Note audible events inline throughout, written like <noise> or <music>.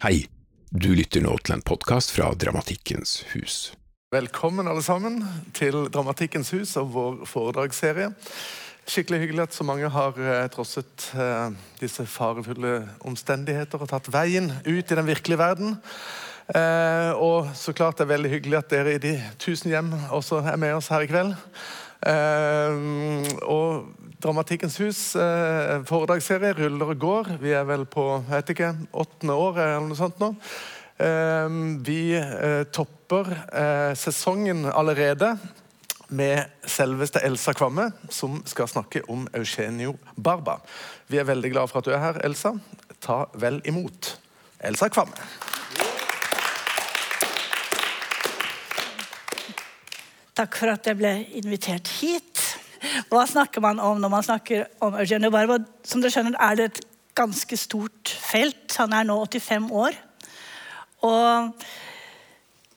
Hei, du lytter nå til en podkast fra Dramatikkens hus. Velkommen alle sammen til Dramatikkens hus og vår foredragsserie. Skikkelig hyggelig at så mange har eh, trosset eh, disse farefulle omstendigheter og tatt veien ut i den virkelige verden. Eh, og så klart det er veldig hyggelig at dere i de tusen hjem også er med oss her i kveld. Eh, og Dramatikkens hus eh, foredragsserie ruller og går. Vi er vel på jeg vet ikke, åttende år eller noe sånt nå. Eh, vi eh, topper eh, sesongen allerede med selveste Elsa Kvamme, som skal snakke om Eugenio Barba. Vi er veldig glad for at du er her, Elsa. Ta vel imot Elsa Kvamme. Takk for at jeg ble invitert hit. Hva snakker man om når man snakker om Eugenio Barba? Som dere skjønner, er det et ganske stort felt. Han er nå 85 år. Og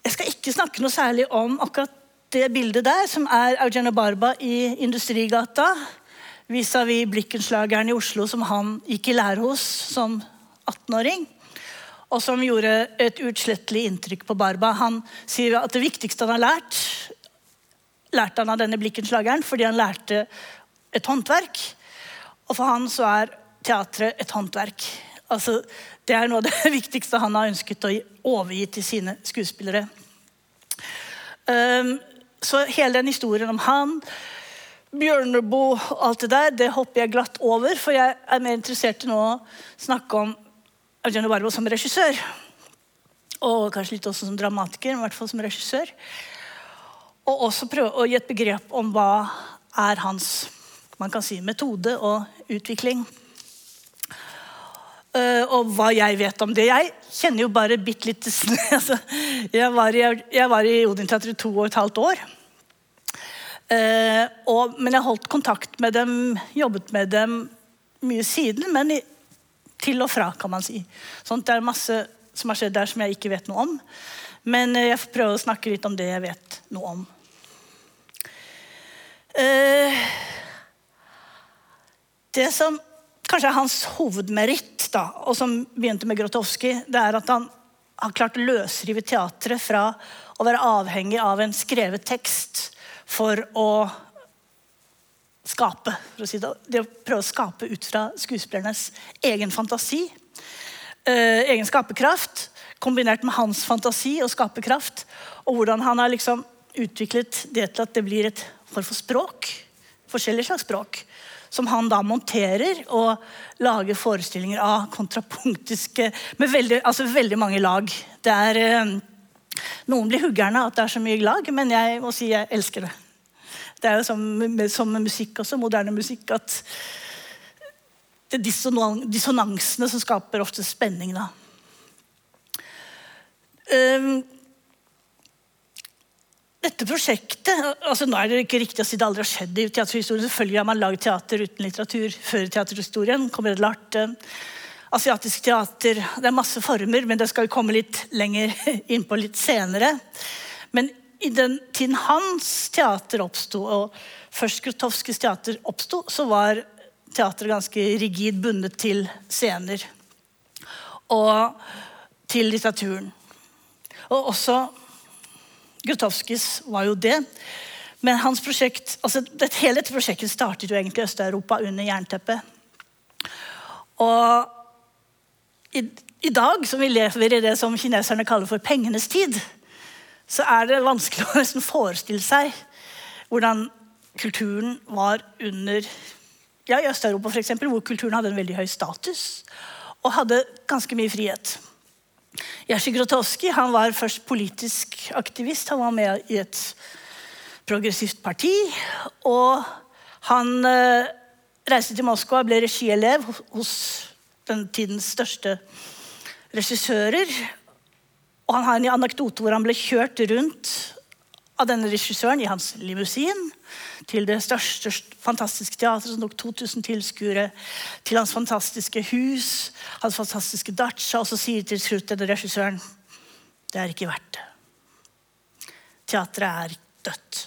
jeg skal ikke snakke noe særlig om akkurat det bildet der, som er Eugenio Barba i Industrigata vis-à-vis Blikkenslageren i Oslo, som han gikk i lære hos som 18-åring. Og som gjorde et uutslettelig inntrykk på Barba. Han sier at det viktigste han har lært, lærte han av denne blikkenslageren fordi han lærte et håndverk. Og for han så er teatret et håndverk. Altså, det er noe av det <laughs> viktigste han har ønsket å overgi til sine skuespillere. Um, så hele den historien om han, Bjørneboe og alt det der, det hopper jeg glatt over, for jeg er mer interessert i nå å snakke om Eugenio Barbo som regissør. Og kanskje litt også som dramatiker, men i hvert fall som regissør. Og også prøve å gi et begrep om hva er hans man kan si, metode og utvikling. Uh, og hva jeg vet om det. Jeg kjenner jo bare bitte litt <laughs> altså, jeg, var i, jeg var i Odin-teatret to og et halvt år. Uh, og, men jeg holdt kontakt med dem, jobbet med dem mye siden. Men i, til og fra, kan man si. Sånn, det er masse som har skjedd der som jeg ikke vet noe om. Men uh, jeg får prøve å snakke litt om det jeg vet noe om. Eh, det som kanskje er hans hovedmeritt, da, og som begynte med Grotowski, det er at han har klart å løsrive teatret fra å være avhengig av en skrevet tekst for å skape. For å si det. det å prøve å skape ut fra skuespillernes egen fantasi. Eh, egen skaperkraft, kombinert med hans fantasi og skaperkraft. Og hvordan han har liksom utviklet det til at det blir et form for språk. Forskjellige slags språk. Som han da monterer og lager forestillinger av kontrapunktiske Med veldig, altså veldig mange lag. Det er, eh, noen blir huggerne at det er så mye lag, men jeg må si jeg elsker det. Det er jo som, som musikk også, moderne musikk, at det er dissonansene som skaper ofte spenning. da. Um, dette prosjektet altså Nå er det ikke riktig å si det aldri har skjedd i teaterhistorien. Selvfølgelig har man lagd teater uten litteratur før teaterhistorien. kommer det lart, eh, Asiatisk teater Det er masse former, men det skal vi komme litt lenger <laughs> inn på litt senere. Men i den tiden hans teater oppsto, og først Grotowskis teater oppsto, så var teateret ganske rigid bundet til scener. Og til litteraturen. Og også Grotowskis var jo det. Men hans prosjekt, altså det, hele dette prosjektet startet jo egentlig i Øst-Europa under jernteppet. Og i, i, dag, som vi lever i det som kineserne kaller for pengenes tid, så er det vanskelig å nesten forestille seg hvordan kulturen var under ja, I Øst-Europa, eksempel, hvor kulturen hadde en veldig høy status og hadde ganske mye frihet. Jerzy Grotowski han var først politisk aktivist. Han var med i et progressivt parti. Og han eh, reiste til Moskva og ble regielev hos den tidens største regissører. Og han har en anekdote hvor han ble kjørt rundt av denne regissøren i hans limousin til det største fantastiske teatret som tok 2000 tilskuere, til hans fantastiske hus, hans fantastiske dacha, og så sier til slutt denne regissøren det er ikke verdt det. Teatret er dødt.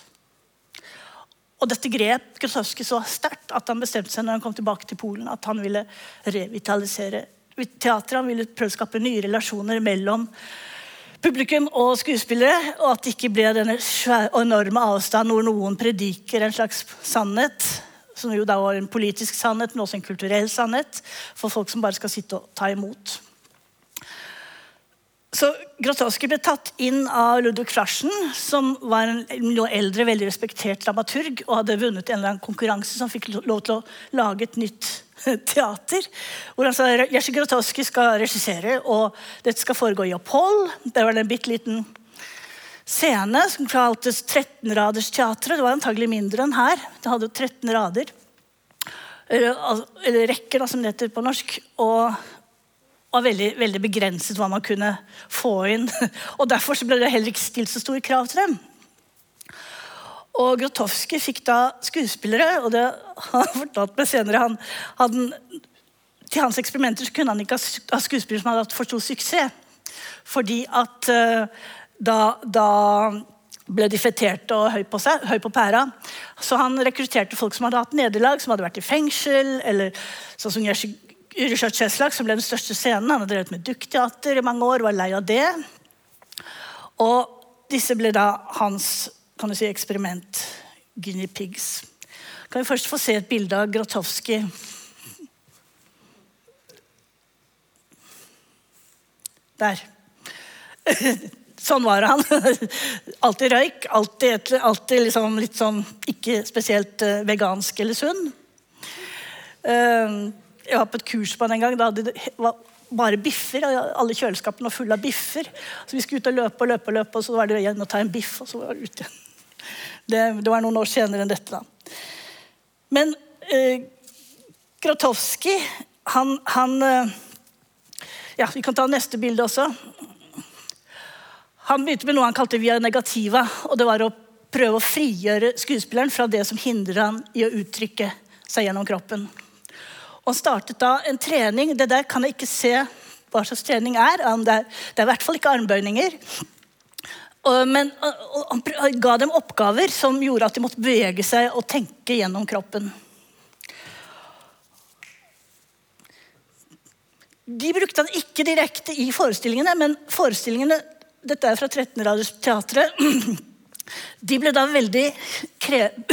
Og dette grep Krosowski så sterkt at han bestemte seg når han kom tilbake til Polen, at han ville revitalisere teatret. Han ville prøve å skape nye relasjoner mellom publikum og skuespillere. Og at det ikke ble denne enorme avstanden hvor noen prediker en slags sannhet. Som jo da var en politisk sannhet, men også en kulturell sannhet. For folk som bare skal sitte og ta imot. Så Grotowski ble tatt inn av Ludvig Flaschen, som var en noe eldre, veldig respektert dramaturg og hadde vunnet en eller annen konkurranse som fikk lov til å lage et nytt teater. Hvor sa Jerzy Grotowski skal regissere, og dette skal foregå i opphold. Det var en bitte liten scene som kaltes 13-radersteatret. Det var antagelig mindre enn her. Det hadde 13 rader. Eller, eller rekker, da, som det heter på norsk. Og var veldig, veldig, begrenset hva man kunne få inn. <laughs> Og Derfor ble det heller ikke stilt så store krav til dem. Og Grotowski fikk da skuespillere, og det <laughs> har han fortalt meg senere han, han, Til hans eksperimenter kunne han ikke ha skuespillere som hadde hatt for stor suksess. Fordi at uh, da, da ble de feterte og høy på, seg, høy på pæra. Så han rekrutterte folk som hadde hatt nederlag, som hadde vært i fengsel, eller sånn som Richard Cheslak, som ble den største scenen, han hadde drevet med dukkteater i mange år, var lei av det. Og disse ble da hans kan du si, eksperiment, guinea pigs. Kan vi først få se et bilde av Grotowski? Der. <laughs> Sånn var han. <laughs> Alltid røyk, alltid, alltid liksom litt sånn ikke spesielt eh, vegansk eller sunn. Uh, jeg var på et kurs på den gang. Da det bare biffer. Alle kjøleskapene var fulle av biffer. Så vi skulle ut og løpe og løpe, og løpe, og så var det igjen å ta en biff. og så var Det ute. Det, det var noen år senere enn dette. da. Men eh, Grotowski, han, han eh, Ja, vi kan ta neste bilde også. Han begynte med noe han kalte via negativa. og Det var å prøve å frigjøre skuespilleren fra det som hindrer han i å uttrykke seg gjennom kroppen. Og han startet da en trening. Det der kan jeg ikke se hva slags trening er. Det er, det i hvert fall ikke armbøyninger. Men han ga dem oppgaver som gjorde at de måtte bevege seg og tenke gjennom kroppen. De brukte han ikke direkte i forestillingene, men forestillingene Dette er fra 13. radios teatret. De ble da veldig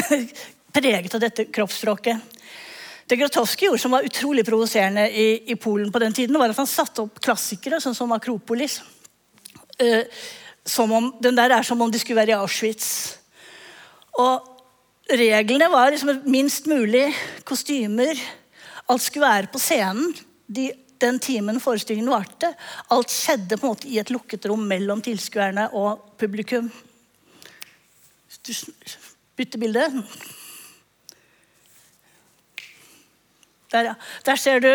<clears throat> preget av dette kroppsspråket. Det Grotowski gjorde som var utrolig provoserende i, i, Polen på den tiden, var at han satte opp klassikere, sånn som Akropolis. Uh, om, den der er som om de skulle være i Auschwitz. Og reglene var liksom minst mulig kostymer. Alt skulle være på scenen de, den timen forestillingen varte. Alt skjedde på en måte i et lukket rom mellom tilskuerne og publikum. Bytte bilde. Der, ja. Der ser du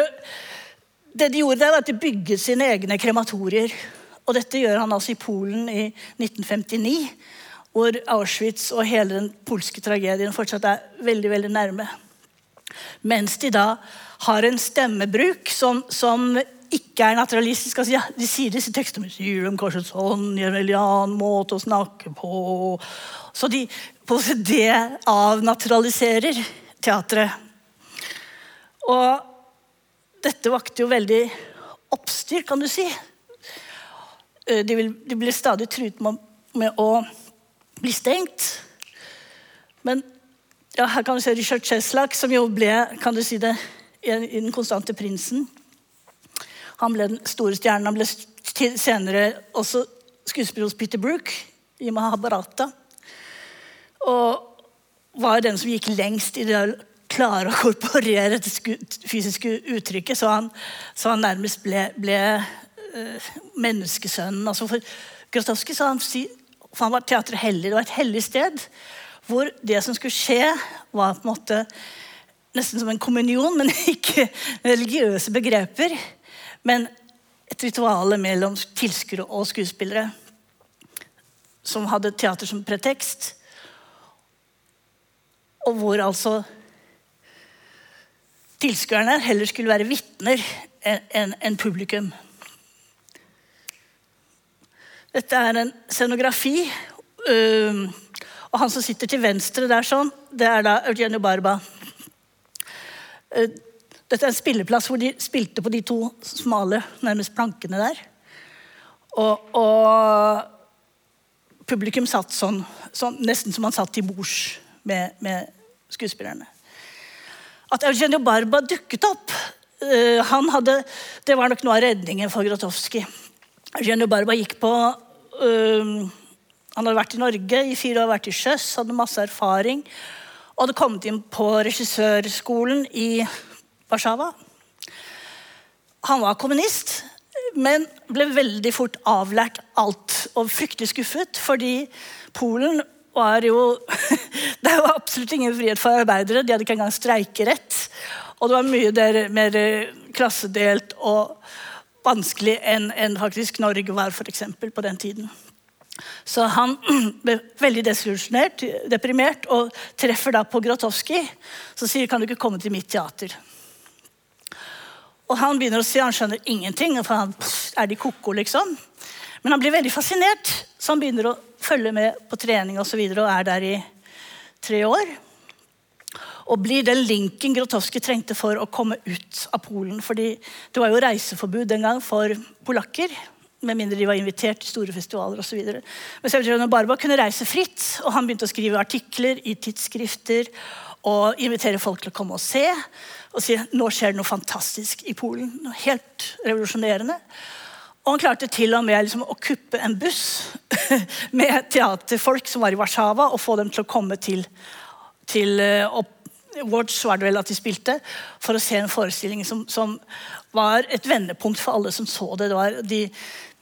Det de gjorde, der var at de bygget sine egne krematorier. Og dette gjør han altså i Polen i 1959, hvor Auschwitz og hele den polske tragedien fortsatt er veldig, veldig nærme. Mens de da har en stemmebruk som, som ikke er naturalistisk. Altså, ja, de sier disse tekstene, om kanskje sånn en annen måte å snakke på. Så de, på det avnaturaliserer teatret. Og dette vakte jo veldig oppstyr, kan du si. Eh, de, vil, de ble stadig truet med, med, å bli stengt. Men ja, her kan du se Richard Cheslak, som jo ble kan du si det, i, Den konstante prinsen. Han ble den store stjernen. Han ble senere også skuespiller hos Peter Brook i Mahabharata. Og var den som gikk lengst i det å klare å korporere det fysiske uttrykket, så han, så han nærmest ble, ble menneskesønnen. Altså for Grotowski sa han, for han var teatret hellig. Det var et hellig sted hvor det som skulle skje, var på en måte nesten som en kommunion, men <laughs> ikke religiøse begreper. Men et ritual mellom tilskuere og skuespillere som hadde teater som pretekst. Og hvor altså tilskuerne heller skulle være vitner enn en publikum. Dette er en scenografi. og han som sitter til venstre der, sånn, det er da Eugenio Barba. Dette er en spilleplass hvor de spilte på de to smale, nærmest plankene der. Og, og publikum satt sånn, sånn, nesten som han satt til bords med, med skuespillerne. At Eugenio Barba dukket opp uh, han hadde, Det var nok noe av redningen for Grotowski. Eugenio Barba gikk på um, Han hadde vært i Norge i fire år, vært i sjøs, hadde masse erfaring. Og hadde kommet inn på regissørskolen i Warszawa. Han var kommunist, men ble veldig fort avlært alt. Og fryktelig skuffet, fordi Polen var jo <laughs> Det var absolutt ingen frihet for arbeidere. De hadde ikke engang streikerett. Og det var mye der, mer klassedelt og vanskelig enn en faktisk Norge var for eksempel, på den tiden. Så han <clears throat> ble veldig desillusjonert, deprimert, og treffer da på Grotowski, som sier kan du ikke komme til mitt teater. Og han begynner å si han skjønner ingenting. for han Er de ko-ko, liksom? Men han blir veldig fascinert, så han begynner å følge med på trening og, så videre, og er der i tre år. Og blir den linken Grotowski trengte for å komme ut av Polen. fordi det var jo reiseforbud den gang for polakker. Med mindre de var invitert til store festivaler osv. Men Sevjerino Barba kunne reise fritt, og han begynte å skrive artikler i tidsskrifter og invitere folk til å komme og se. Og si nå skjer det noe fantastisk i Polen. Noe helt revolusjonerende. Og han klarte til og med liksom å kuppe en buss <laughs> med teaterfolk som var i Warszawa, og få dem til å komme til, til uh, Watch var det vel at de spilte, for å se en forestilling som, som var et vendepunkt for alle som så det. det var, de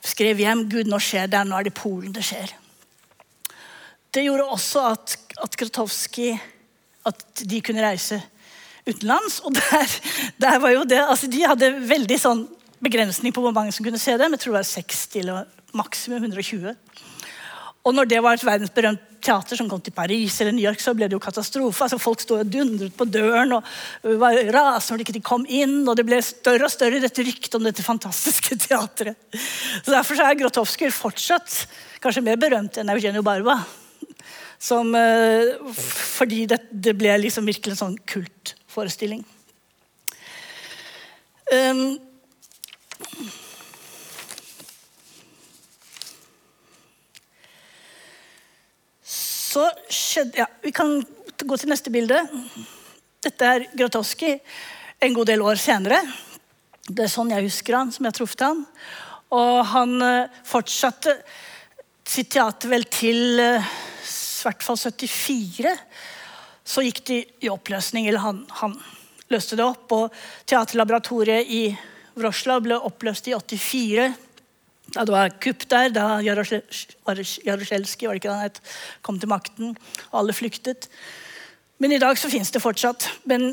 skrev hjem 'Gud, nå skjer det. Nå er det Polen det skjer'. Det gjorde også at, at Grotowski at de kunne reise utenlands. Og der, der var jo det, altså De hadde veldig sånn begrensning på hvor mange som kunne se dem. Jeg tror det var 60 eller maksimum 120. Og når det var et verdensberømt teater som kom til Paris eller New York, så ble det jo katastrofe. Altså Folk sto og dundret på døren og var rasende når de ikke kom inn. Og det ble større og større dette ryktet om dette fantastiske <laughs> teatret. Så Derfor er Grotowski fortsatt kanskje mer berømt enn Eugenio Barba. Som, eh, fordi det, det, ble liksom virkelig en sånn kultforestilling. Um, Så skjedde ja, Vi kan gå til neste bilde. Dette er Grotowski en god del år senere. Det er sånn jeg husker han, som jeg har truffet han. Og han uh, fortsatte sitt teater vel til uh, i hvert fall 74. Så gikk de i oppløsning, eller han, han løste det opp. Og Teaterlaboratoriet i Wroclaw ble oppløst i 84 da det var kupp der, da Jarosjelskij kom til makten, og alle flyktet. Men i dag så finnes det fortsatt. Men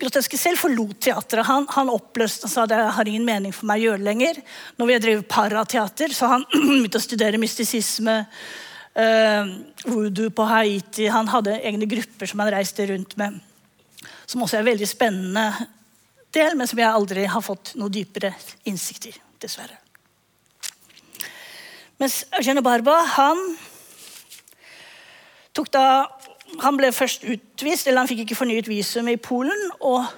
Groteski selv forlot teatret. Han, han oppløste og sa det har ingen mening for meg å gjøre det lenger. Når vi har drive parateater, så han <clears throat> begynte å studere mystisisme, uh, voodoo på Haiti. Han hadde egne grupper som han reiste rundt med. Som også er veldig spennende del, men som jeg aldri har fått noe dypere innsikt i, dessverre. Mens Eugenio Barba han tok da han ble først utvist, eller han fikk ikke fornyet visum i Polen, og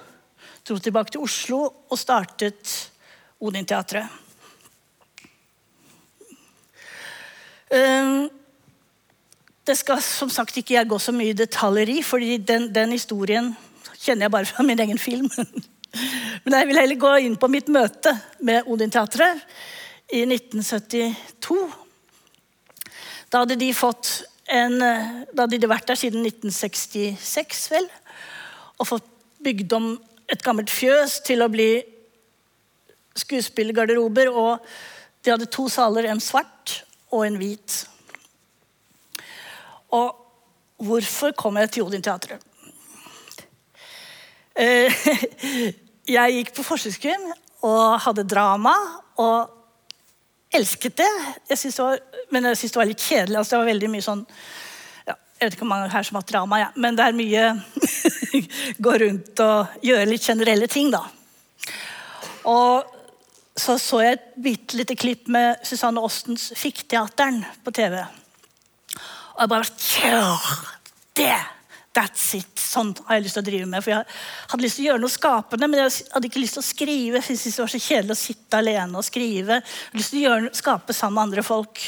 dro tilbake til Oslo og startet Odin-teatret. Ehm, det skal som sagt ikke jeg gå så mye i detaljer i, for den, den historien kjenner jeg bare fra min egen film. <laughs> Men jeg vil heller gå inn på mitt møte med Odin-teatret i 1972. Da hadde de fått en, da hadde de vært der siden 1966, vel, og fått bygd om et gammelt fjøs til å bli skuespillergarderober. Og de hadde to saler, en svart og en hvit. Og hvorfor kom jeg til Odin-teatret? Eh, <laughs> jeg gikk på forsøkskrim og hadde drama. og elsket det. Jeg var, men jeg syntes det var litt kjedelig. Altså, det var veldig mye sånn ja, Jeg vet ikke hvor mange her som har drama, ja. men det er mye <laughs> gå rundt og gjøre litt generelle ting, da. Og så så jeg et bitte lite klipp med Susanne Ostens Fikkteateren på TV. Og jeg bare Tja, det That's it. Sånn har jeg lyst til å drive med. For jeg hadde lyst til å gjøre noe skapende, men jeg hadde ikke lyst til å skrive. Jeg syntes det var så kjedelig å sitte alene og skrive. Jeg hadde lyst til å gjøre, skape sammen med andre folk.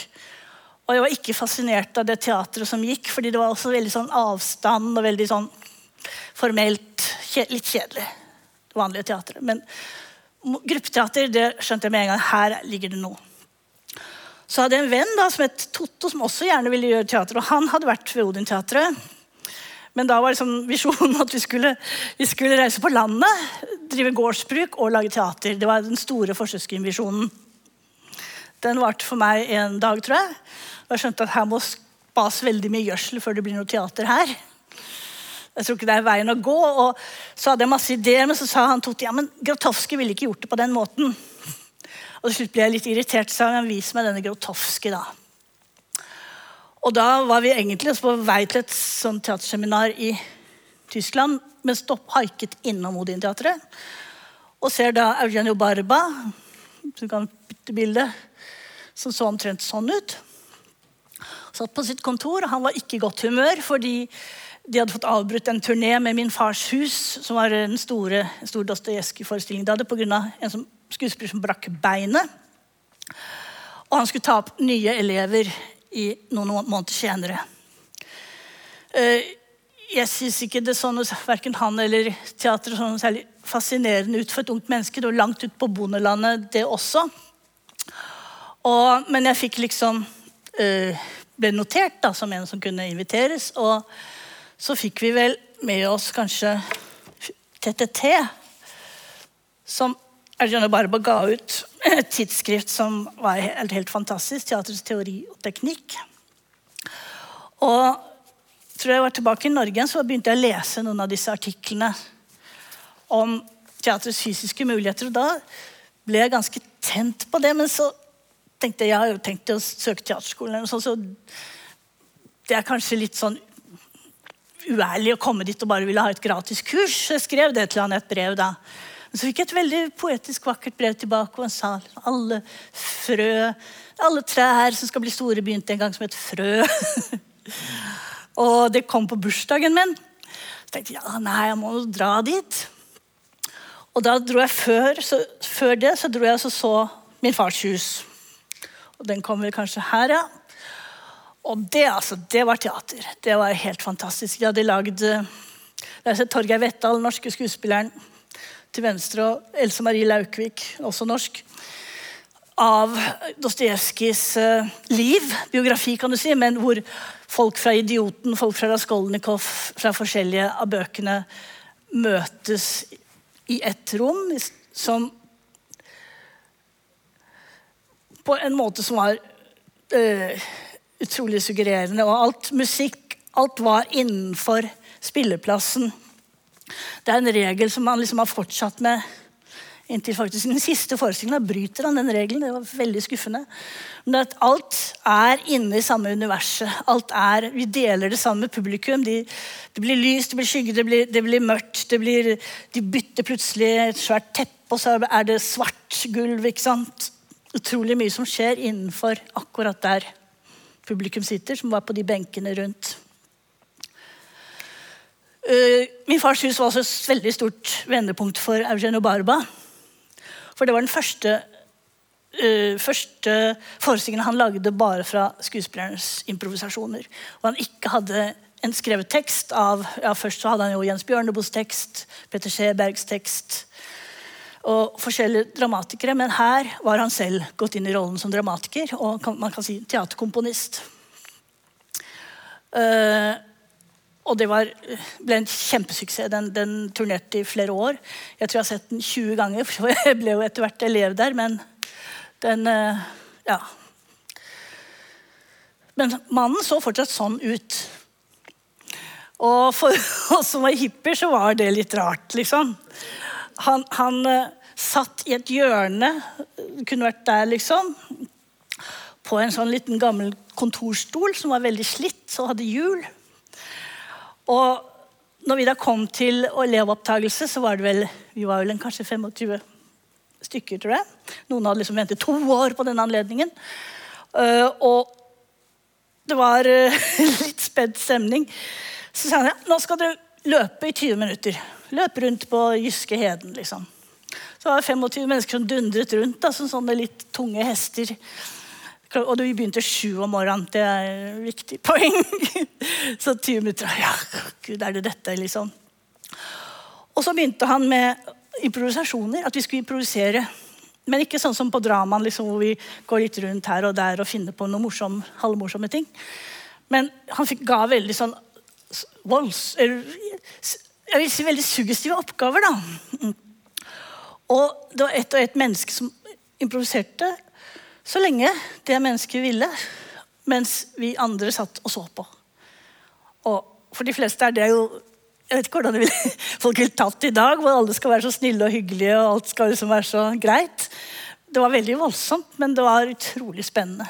Og jeg var ikke fascinert av det teatret som gikk, fordi det var også veldig sånn avstand og veldig sånn formelt. Litt kjedelig. Det vanlige teatret. Men gruppeteater det skjønte jeg med en gang. Her ligger det noe. Så hadde jeg en venn da, som het Totto, som også gjerne ville gjøre teater. Og han hadde vært ved Odin-teatret. Men da var liksom visjonen at vi skulle, vi skulle, reise på landet, drive gårdsbruk og lage teater. Det var den store forsøksvisjonen. Den varte for meg en dag, tror jeg. Og jeg skjønte at her må spas veldig mye gjødsel før det blir noe teater her. Jeg tror ikke det er veien å gå. Og så hadde jeg masse ideer, men så sa han Toti ja, men Grotowski ville ikke gjort det på den måten. Og til slutt ble jeg litt irritert, så han vis meg denne Grotowski. da. Og da var vi egentlig på vei til et sånt teaterseminar i Tyskland, men stopp haiket innom Odin-teatret. Og ser da Eugenio Barba, du kan bytte bilde, som så omtrent sånn ut. Satt på sitt kontor, og han var ikke i godt humør fordi de hadde fått avbrutt en turné med Min fars hus, som var en store, stor Dostojevskij-forestilling de hadde pga. en skuespiller som brakk beinet. Og han skulle ta opp nye elever i noen måneder senere. Eh, jeg syns ikke det så noe, verken han eller teatret så noe særlig fascinerende ut for et ungt menneske. Det var langt ut på bondelandet, det også. Og, men jeg fikk liksom uh, Ble notert da, som en som kunne inviteres. Og så fikk vi vel med oss kanskje TTT, som Erjana Barba ga ut <laughs> et tidsskrift som var helt, helt fantastisk. Teatrets teori og teknikk. Og tror jeg var tilbake i Norge så begynte jeg å lese noen av disse artiklene om teatrets fysiske muligheter. Og da ble jeg ganske tent på det. Men så tenkte jeg jeg har jo tenkt å søke teaterskolen. Så, så det er kanskje litt sånn uærlig å komme dit og bare ville ha et gratis kurs. Jeg skrev det til han et brev da. Så fikk jeg et veldig poetisk vakkert brev tilbake, og han sa alle frø Alle trær som skal bli store, begynte en gang som et frø. <laughs> og det kom på bursdagen min. Så tenkte jeg ja, nei, jeg må dra dit. Og da dro jeg før, så, før det så dro jeg og så, min fars hus. Og den kom vel kanskje her, ja. Og det, altså, det var teater. Det var helt fantastisk. De hadde lagd sett Torgeir Vettal, norske skuespilleren til venstre, og Else Marie Laukvik, også norsk, av Dostojevskijs uh, liv, biografi, kan du si, men hvor folk fra 'Idioten', folk fra Raskolnikov, fra forskjellige av bøkene møtes i ett rom, som På en måte som var uh, utrolig suggererende. Og alt musikk, alt var innenfor spilleplassen. Det er en regel som han liksom har fortsatt med inntil faktisk den siste forestillingen. bryter han den regelen. Det var veldig skuffende. Men at alt er inne i samme universet. Alt er, Vi deler det samme med publikum. De, det blir lys, det blir skygge, det blir, det blir mørkt. Det blir, de bytter plutselig et svært teppe, og så er det svart gulv. ikke sant? Utrolig mye som skjer innenfor akkurat der publikum sitter, som var på de benkene rundt. Uh, min fars hus var også et veldig stort vendepunkt for Eugenio Barba. For det var den første, uh, første forestillingen han lagde bare fra skuespillernes improvisasjoner. Og han ikke hadde en skrevet tekst av ja, Først så hadde han jo Jens Bjørneboes tekst, Petter Schebergs tekst og forskjellige dramatikere. Men her var han selv gått inn i rollen som dramatiker og man kan si teaterkomponist. Uh, og det var, ble en kjempesuksess. Den, den, turnerte i flere år. Jeg tror jeg har sett den 20 ganger, <laughs> for jeg ble jo etter hvert elev der. Men den eh, Ja. Men mannen så fortsatt sånn ut. Og for <laughs> oss som var hippier, så var det litt rart, liksom. Han, han uh, satt i et hjørne, kunne vært der, liksom. På en sånn liten gammel kontorstol som var veldig slitt og hadde hjul. Og når vi da kom til elevopptakelse, så var det vel vi var vel en, kanskje 25 stykker, tror jeg. Noen hadde liksom ventet to år på denne anledningen. Uh, og det var uh, <laughs> litt spent stemning. Så sa han ja, nå skal du løpe i 20 minutter. Løp rundt på Jyske heden, liksom. Så var det 25 mennesker som dundret rundt, da, som sånne litt tunge hester. Og vi begynte sju om morgenen. Det er et viktig <laughs> poeng. Så 20 minutter Ja, gud, er det dette, liksom? Og så begynte han med improvisasjoner. At vi skulle improvisere. Men ikke sånn som på dramaen, liksom, hvor vi går litt rundt her og der og finner på noen morsom, halvmorsomme ting. Men han fikk, ga veldig sånn volds... Jeg vil si veldig suggestive oppgaver, da. Og det var ett og ett menneske som improviserte så lenge det mennesket ville, mens vi andre satt og så på. Og for de fleste er det jo Jeg vet ikke hvordan vil, <laughs> folk ville tatt i dag, hvor alle skal være så snille og hyggelige og alt skal liksom være så greit. Det var veldig voldsomt, men det var utrolig spennende.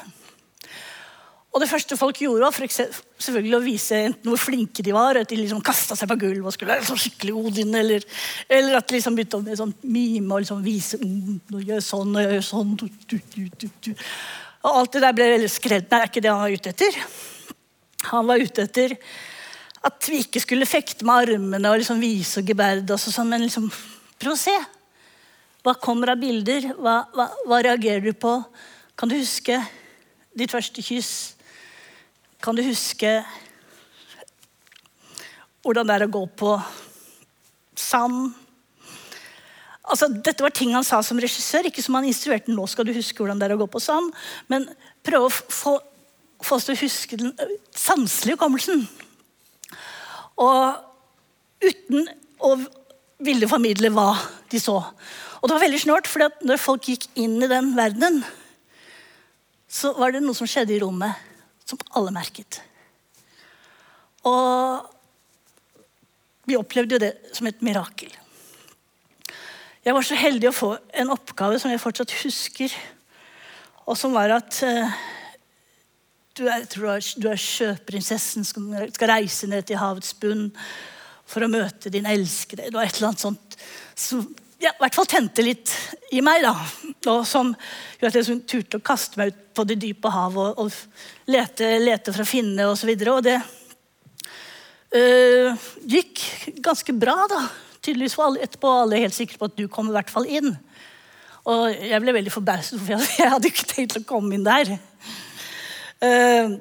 Og det første folk gjorde, var for selvfølgelig å vise enten hvor flinke de var, at de liksom kasta seg på gulvet og skulle være så skikkelig Odin, eller, eller at de liksom begynte med sånn mime og liksom vise mm, nå gjør sånn og gjør sånn. Du, du, du, og alt det der ble veldig skrevet. Nei, det er ikke det han var ute etter. Han var ute etter at vi ikke skulle fekte med armene og liksom vise og geberde oss, og sånn, men liksom prøv å se. Hva kommer av bilder? Hva, hva, hva reagerer du på? Kan du huske ditt første kyss? Kan du huske hvordan det er å gå på sand? Altså, dette var ting han sa som regissør, ikke som han instruerte. Nå skal du huske hvordan det er å gå på sand. Men prøve å få, få oss til å huske den sanselige hukommelsen. Og uten å ville formidle hva de så. Og det var veldig snålt, for når folk gikk inn i den verdenen, så var det noe som skjedde i rommet som alle merket. Og vi opplevde jo det som et mirakel. Jeg var så heldig å få en oppgave som jeg fortsatt husker, og som var at uh, du, er, du, er, sjøprinsessen som skal reise ned til havets bunn for å møte din elskede. Det var et eller annet sånt som ja, i hvert fall tente litt i meg. da, og Som gjorde at jeg turte å kaste meg ut på det dype havet og, og lete, lete for å finne osv. Og, så og det øh, gikk ganske bra, da. Tydeligvis var alle, etterpå alle helt sikre på at du kom i hvert fall inn. Og jeg ble veldig forbauset, for jeg <laughs> hadde ikke tenkt å komme inn der. Uh,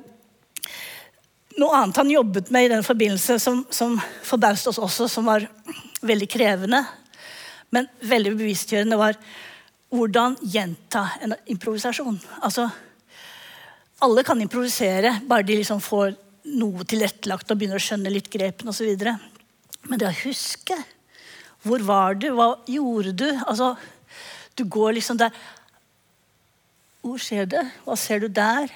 noe annet han jobbet med i den forbindelse som, som forbauste oss også, som var veldig krevende, men veldig bevisstgjørende, var hvordan gjenta en improvisasjon. Altså, alle kan improvisere, bare de liksom får noe tilrettelagt og begynner å skjønne litt grepen osv. Men det å huske Hvor var du? Hva gjorde du? Altså, du går liksom der Hvor skjer det? Hva ser du der?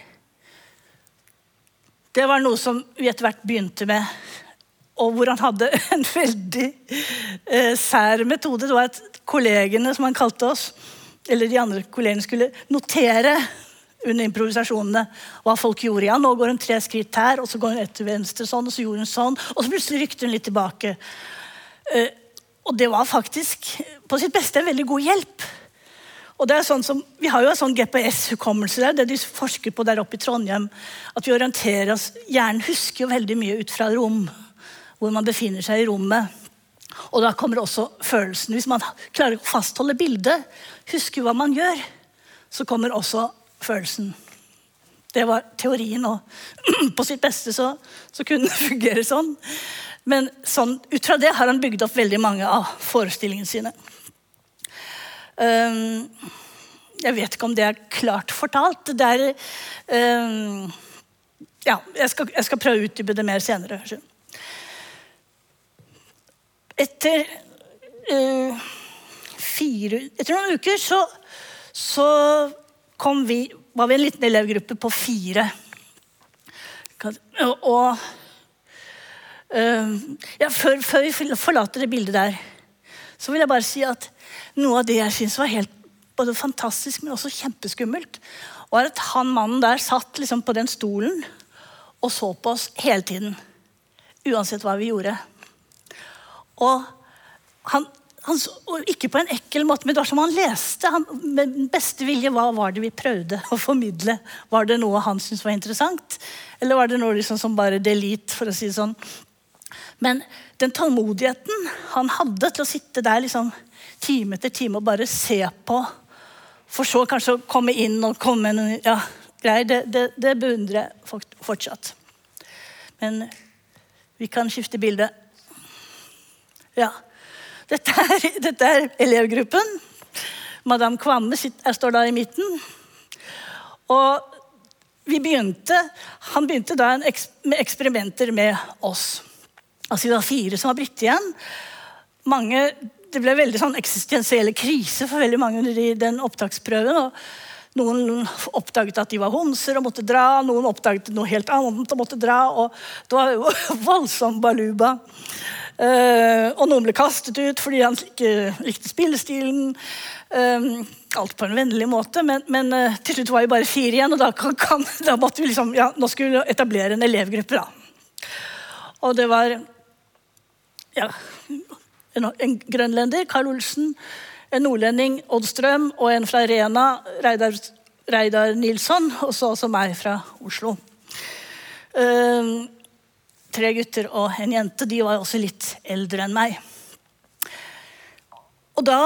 Det var noe som vi etter hvert begynte med og hvor han hadde <laughs> en veldig eh, sær metode. Det var at kollegene, som han kalte oss, eller de andre kollegene, skulle notere under improvisasjonene hva folk gjorde. Ja, nå går hun tre skritt her, og så går hun ett til venstre sånn, og så gjorde hun sånn, og så plutselig rykte hun litt tilbake. Eh, og det var faktisk på sitt beste en veldig god hjelp. Og det er sånn som, Vi har jo en sånn GPS-hukommelse der, det de forsker på der oppe i Trondheim. At vi orienterer oss Hjernen husker jo veldig mye ut fra rom hvor man befinner seg i rommet. Og da kommer også følelsen. Hvis man klarer å fastholde bildet, huske hva man gjør, så kommer også følelsen. Det var teorien, og <clears throat> på sitt beste så, så kunne det fungere sånn. Men sånn, ut fra det har han bygd opp veldig mange av forestillingene sine. Um, jeg vet ikke om det er klart fortalt. Det er um, Ja, jeg skal, jeg skal prøve å utdype det mer senere. Etter uh, fire Etter noen uker så, så kom vi var vi en liten elevgruppe på fire. Og uh, ja, før, før, vi forlater det bildet der, så vil jeg bare si at noe av det jeg syns var helt både fantastisk, men også kjempeskummelt, var at han mannen der satt liksom på den stolen og så på oss hele tiden. Uansett hva vi gjorde. Og han, han, ikke på en ekkel måte, men det var som han leste. Han, med beste vilje, Hva var det vi prøvde å formidle? Var det noe han syntes var interessant? Eller var det noe liksom som bare delete, for å si det sånn? Men den tålmodigheten han hadde til å sitte der liksom, time etter time og bare se på, for så kanskje å komme inn og komme med noe ja, greier, det, det, det beundrer jeg fortsatt. Men vi kan skifte bilde. Ja. Dette er, dette er elevgruppen. Madame Kvamme står da i midten. Og vi begynte, han begynte da med eksperimenter med oss. Altså Vi var fire som var blitt igjen. Mange, det ble veldig sånn eksistensielle kriser for veldig mange under den opptaksprøven. og Noen oppdaget at de var homser og måtte dra. Noen oppdaget noe helt annet og måtte dra. og Det var jo <laughs> voldsom baluba. Uh, og noen ble kastet ut fordi han ikke likte spillestilen. Uh, alt på en vennlig måte, men, men uh, til slutt var vi bare fire igjen. Og da, kan, kan, <laughs> da måtte vi liksom, ja, nå skulle vi etablere en elevgruppe. da. Og det var ja, en, en grønlender, Karl Olsen, en nordlending, Odd Strøm, og en fra Rena, Reidar, Reidar Nilsson, og så også meg fra Oslo. Uh, tre gutter og en jente. De var også litt eldre enn meg. Og Da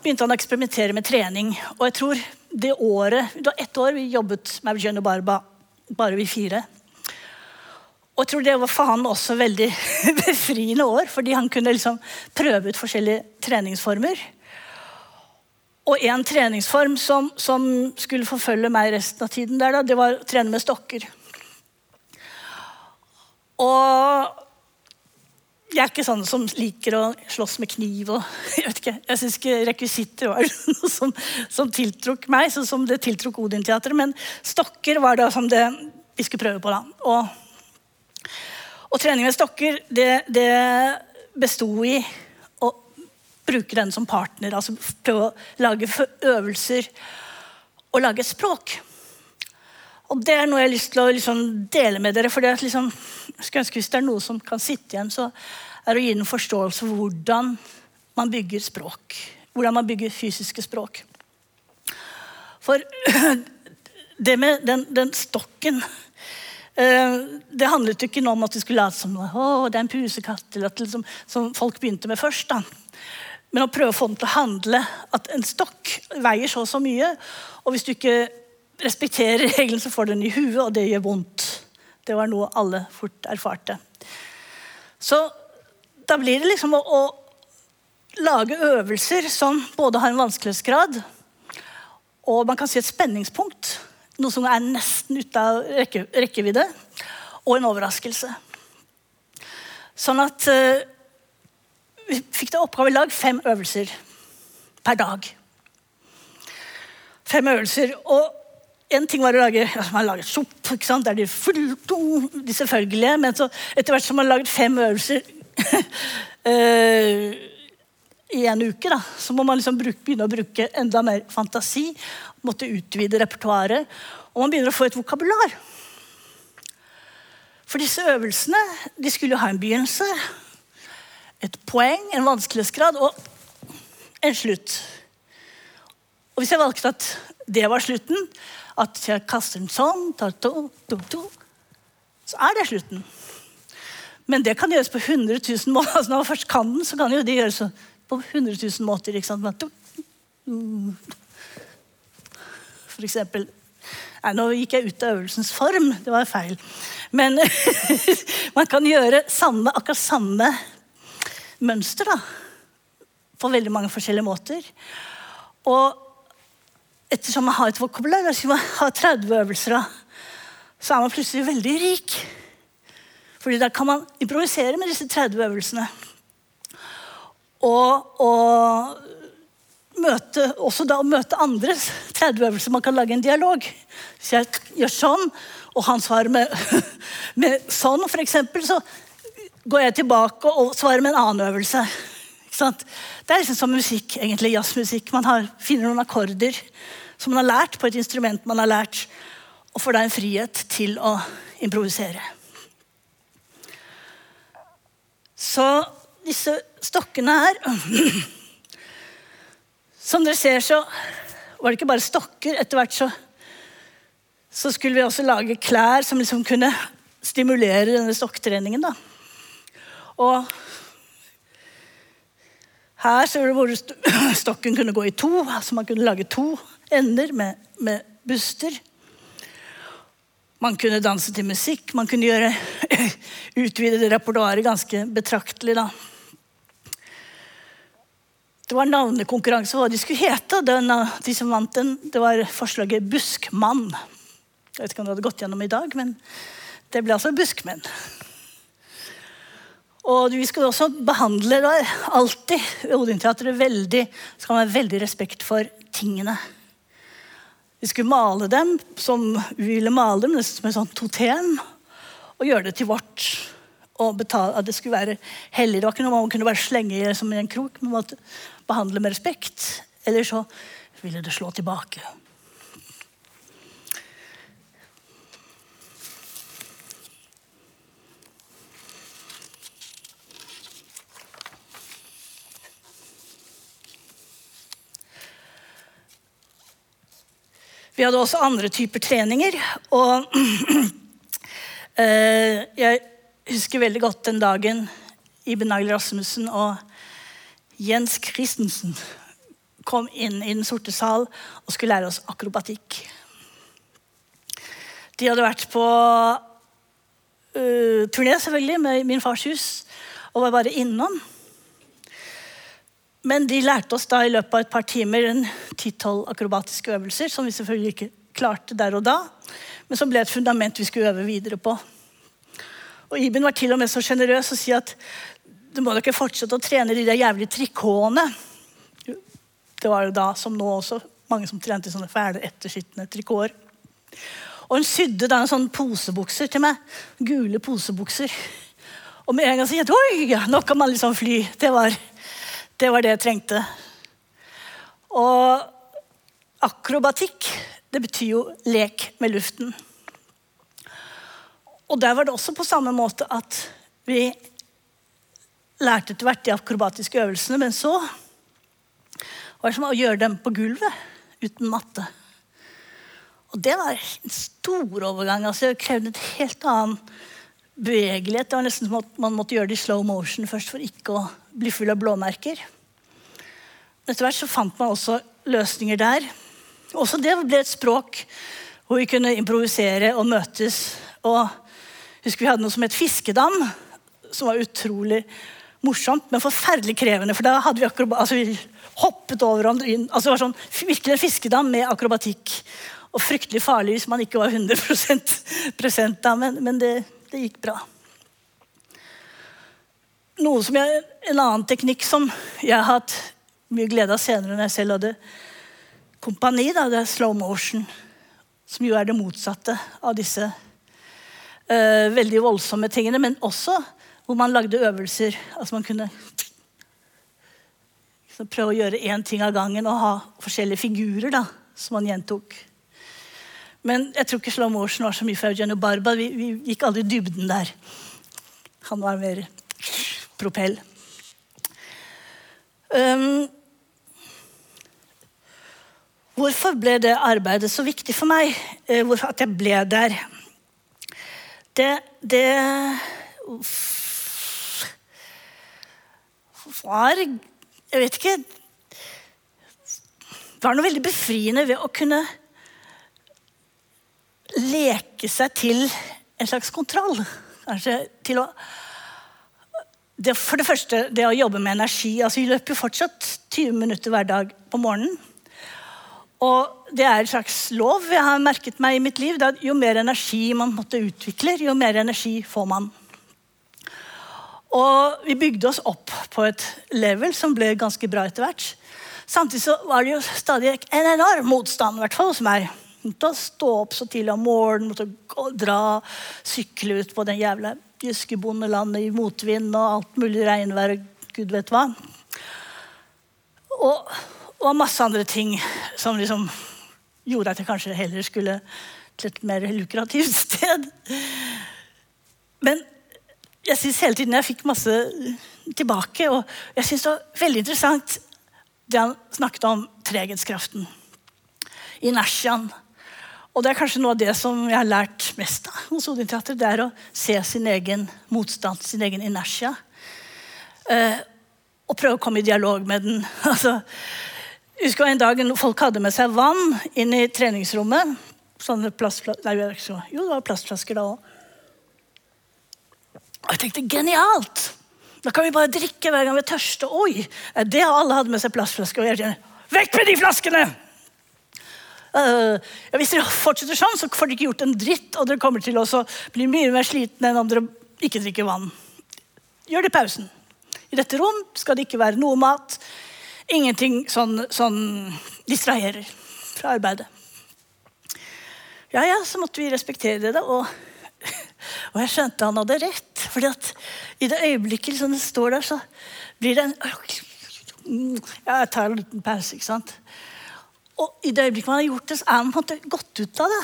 begynte han å eksperimentere med trening. Og jeg tror det året, det var ett år vi jobbet med Eugenio Barba, bare vi fire. Og jeg tror det var for han også veldig <laughs> befriende år, fordi han kunne liksom prøve ut forskjellige treningsformer. Og en treningsform som, som skulle forfølge meg resten av tiden, der, da, det var å trene med stokker. Og jeg er ikke sånn som liker å slåss med kniv. og <laughs> Jeg vet ikke, jeg syns ikke rekvisitter var <laughs> noe som, som tiltrukk meg, sånn som det tiltrukk Odin-teatret. Men stokker var det som det vi skulle prøve på. da. Og, og trening med stokker, det, det besto i å bruke den som partner. Altså prøve å lage øvelser og lage et språk. Og det er noe jeg har lyst til å liksom dele med dere. for liksom, jeg ønske Hvis det er noe som kan sitte igjen, så er det å gi en forståelse for hvordan man bygger språk. Hvordan man bygger fysiske språk. For <clears throat> det med den, den stokken eh, det handlet jo ikke om at vi skulle late som å, det er en pusekatt, eller at liksom, som folk begynte med først. da. Men å prøve å få den til å handle at en stokk veier så og så mye. Og hvis du ikke respekterer regelen, så får du den i huet, og det gjør vondt. Det var noe alle fort erfarte. Så da blir det liksom å, å lage øvelser som både har en vanskelighetsgrad og man kan si et spenningspunkt. Noe som er nesten ute av rekke, rekkevidde. Og en overraskelse. Sånn at uh, vi fikk det oppgave å lage fem øvelser per dag. Fem øvelser. Og en ting var å lage ja, man laget sopp, ikke sant? det er de, de selvfølgelige. Men så, etter hvert som man har laget fem øvelser uh, <laughs> i en uke, da, så må man liksom bruke, begynne å bruke enda mer fantasi. Måtte utvide repertoaret. Og man begynner å få et vokabular. For disse øvelsene de skulle jo ha en begynnelse, et poeng, en vanskelighetsgrad og en slutt. Og hvis jeg valgte at det var slutten, at jeg kaster den sånn, tar to, to, to, så er det slutten. Men det kan gjøres på 100 000 måter. <laughs> Altså når man først kan den, så kan det gjøres på 100 000 måter. ikke sant? For eksempel Nei, nå gikk jeg ut av øvelsens form. Det var feil. Men <laughs> man kan gjøre samme, akkurat samme mønster da, på veldig mange forskjellige måter. Og ettersom man har et vokabular, hvis man har 30 øvelser, så er man plutselig veldig rik. Fordi da kan man improvisere med disse 30 øvelsene. Og, og møte, også da å møte andres 30 øvelser. Man kan lage en dialog. Hvis jeg gjør sånn, og han svarer med, <laughs> med sånn, f.eks., så går jeg tilbake og svarer med en annen øvelse. Det er liksom som musikk, egentlig, jazzmusikk. Man har, finner noen akkorder som man har lært på et instrument man har lært, og får da en frihet til å improvisere. Så disse stokkene her <clears throat> Som dere ser, så var det ikke bare stokker. Etter hvert så, så skulle vi også lage klær som liksom kunne stimulere denne stokktreningen. da. Og her ser du hvor <clears throat> stokken kunne gå i to, altså man kunne lage to ender med, med buster. Man kunne danse til musikk, man kunne gjøre <clears throat> utvide repertoaret ganske betraktelig. da. Det var navnekonkurranse hva de skulle hete. Den, de som vant den, det var forslaget Buskmann. Jeg vet ikke om det hadde gått gjennom i dag, men det ble altså Buskmenn. Og vi skulle også behandle da, alltid Odin-teatret veldig, skal ha veldig respekt for tingene. Vi skulle male dem som vi ville male dem, nesten som en sånn totem, og gjøre det til vårt. Og betale, at det skulle være hellig. Det var ikke noe man kunne bare slenge som i en krok. Man måtte behandle med respekt, eller så ville det slå tilbake. Vi hadde også andre typer treninger. Og <clears throat> eh, jeg husker veldig godt den dagen Iben Nagel Rasmussen og Jens Christensen kom inn i Den sorte sal og skulle lære oss akrobatikk. De hadde vært på uh, turné selvfølgelig med Min fars hus og var bare innom. Men de lærte oss da i løpet av et par timer en ti-tolv akrobatiske øvelser, som vi selvfølgelig ikke klarte der og da, men som ble et fundament vi skulle øve videre på. Og Iben var til og med så sjenerøs å si at du må da ikke fortsette å trene de der jævlige trikotene. Det var jo da, som nå også, mange som trente i sånne fæle, etterskitne trikoter. Og hun sydde da en sånn posebukser til meg. Gule posebukser. Og med en gang så kjente jeg oi, nå kan man liksom fly. Det var, det var det jeg trengte. Og akrobatikk, det betyr jo lek med luften. Og der var det også på samme måte at vi lærte etter hvert de akrobatiske øvelsene, men så var det som å gjøre dem på gulvet uten matte. Og det var en stor overgang. altså Det krevde et helt annen bevegelighet. Det var nesten som at man måtte gjøre det i slow motion først for ikke å bli full av blåmerker. Etter hvert så fant man også løsninger der. Også det ble et språk hvor vi kunne improvisere og møtes. Og husker vi hadde noe som het fiskedam, som var utrolig morsomt, men forferdelig krevende. For da hadde vi, akrobat... altså, vi hoppet over hverandre inn. Altså, det var sånn, virkelig en fiskedam med akrobatikk. Og fryktelig farlig hvis man ikke var 100 present da, men, men det, det, gikk bra. Noe som jeg, En annen teknikk som jeg har hatt mye glede av senere når jeg selv hadde kompani, da, det er slow motion. Som jo er det motsatte av disse uh, veldig voldsomme tingene. Men også hvor man lagde øvelser. Altså man kunne liksom prøve å gjøre én ting av gangen og ha forskjellige figurer da, som man gjentok. Men jeg tror ikke slow motion var så mye for Eugenio Barba. Vi, vi gikk aldri dybden der. Han var mer propell. Um, hvorfor ble det arbeidet så viktig for meg? Uh, hvorfor at jeg ble der? Det, det var Jeg vet ikke Det var noe veldig befriende ved å kunne leke seg til en slags kontroll. Kanskje til å det, For det første, det å jobbe med energi. altså Vi løper jo fortsatt 20 minutter hver dag på morgenen. Og det er en slags lov jeg har merket meg i mitt liv. at Jo mer energi man måtte utvikle, jo mer energi får man. Og vi bygde oss opp på et level som ble ganske bra etter hvert. Samtidig så var det jo stadig en enorm motstand, i hvert fall hos meg. Måtte stå opp så tidlig om morgenen, måtte å dra, sykle ut på den jævla jyske bondelandet i motvind og alt mulig regnvær og gud vet hva. Og, og masse andre ting som liksom gjorde at jeg kanskje heller skulle til et mer lukrativt <laughs> sted. Men jeg synes hele tiden jeg fikk masse tilbake, og jeg syns det var veldig interessant det han snakket om treghetskraften. Inertiaen. Og det er kanskje noe av det som jeg har lært mest av hos Odin Teater. Det er å se sin egen motstand, sin egen inertia. eh, og prøve å komme i dialog med den. <laughs> Altså, jeg husker en dag folk hadde med seg vann inn i treningsrommet. Sånne plastflasker jo, det var plastflasker da òg. Og jeg tenkte genialt! Da kan vi bare drikke hver gang vi er tørste. Oi, det har alle hatt med seg plastflasker. Og jeg tenkte, Vekk med de flaskene! Uh, ja, hvis dere fortsetter sånn, så får dere ikke gjort en dritt, og dere kommer til å bli mye mer slitne enn om dere ikke drikker vann. Gjør det i pausen. I dette rom skal det ikke være noe mat. Ingenting sånn, sånn distraherer fra arbeidet. Ja, ja, så måtte vi respektere det, og, <laughs> og jeg skjønte han hadde rett. fordi at i det øyeblikket liksom det står der, så blir det en Jeg tar en liten pause, ikke sant. Og i det øyeblikket man har gjort det, så er man på en måte gått ut av det.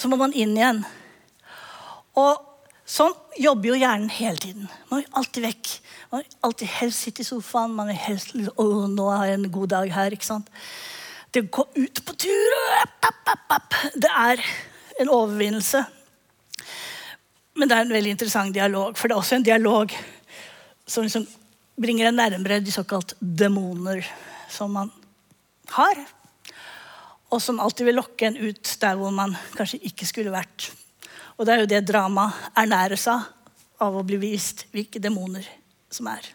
Så må man inn igjen. Og sånn jobber jo hjernen hele tiden. Man er alltid vekk. Man vil alltid helst sitte i sofaen. Man vil helst Å, nå har jeg en god dag her. ikke sant? Det å gå ut på tur Det er en overvinnelse. Men det er en veldig interessant dialog, for det er også en dialog som liksom bringer en nærmere de såkalt demoner som man har og som alltid vil lokke en ut der hvor man kanskje ikke skulle vært. Og det er jo det dramaet ernærer seg av å bli vist hvilke demoner som er.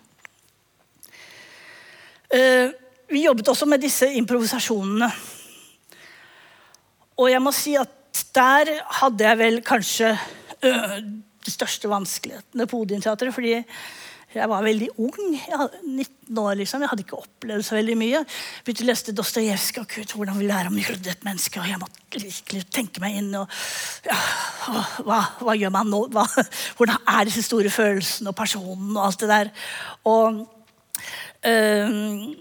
Uh, vi jobbet også med disse improvisasjonene. Og jeg må si at der hadde jeg vel kanskje uh, de største vanskelighetene på Odin-teatret. fordi jeg var veldig ung. Jeg hadde 19 år, liksom. Jeg hadde ikke opplevd så veldig mye. Begynte å lese Dostojevskij og Kurt, hvordan vi lærer om menneske. Og jeg måtte virkelig tenke meg inn. Og, ja, hva, hva, gjør man nå? Hva, <laughs> hvordan er disse store følelsene og personen og alt det der? Og øh,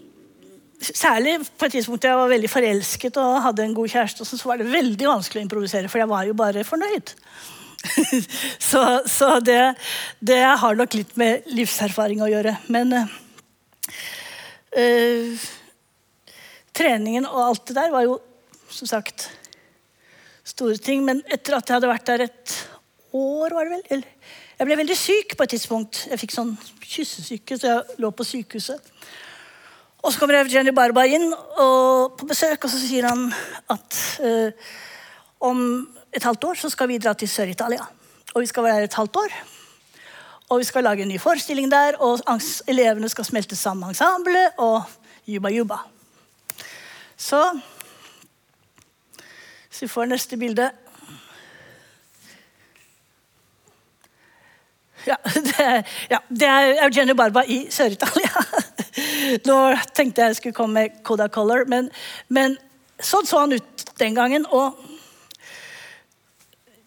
Særlig på et tidspunkt jeg var veldig forelsket og hadde en god kjæreste, så var det veldig vanskelig å improvisere, for jeg var jo bare fornøyd. <laughs> så, så det, det, har nok litt med livserfaring å gjøre. Men uh, treningen og alt det der var jo som sagt store ting. Men etter at jeg hadde vært der et år, var det vel Jeg ble veldig syk på et tidspunkt. Jeg fikk sånn kyssesyke, så jeg lå på sykehuset. Og så kommer Jenny Barba inn på besøk, og så sier han at uh, om et halvt år så skal vi dra til Sør-Italia. Og vi skal være der et halvt år. Og vi skal lage en ny forestilling der, og elevene skal smelte sammen med ensemblet og juba juba. Så Hvis vi får neste bilde Ja, <laughs> det er, ja, det er Eugenio Barba i Sør-Italia. <laughs> Nå tenkte jeg skulle komme med Coda Color, men, men sånn så han ut den gangen. Og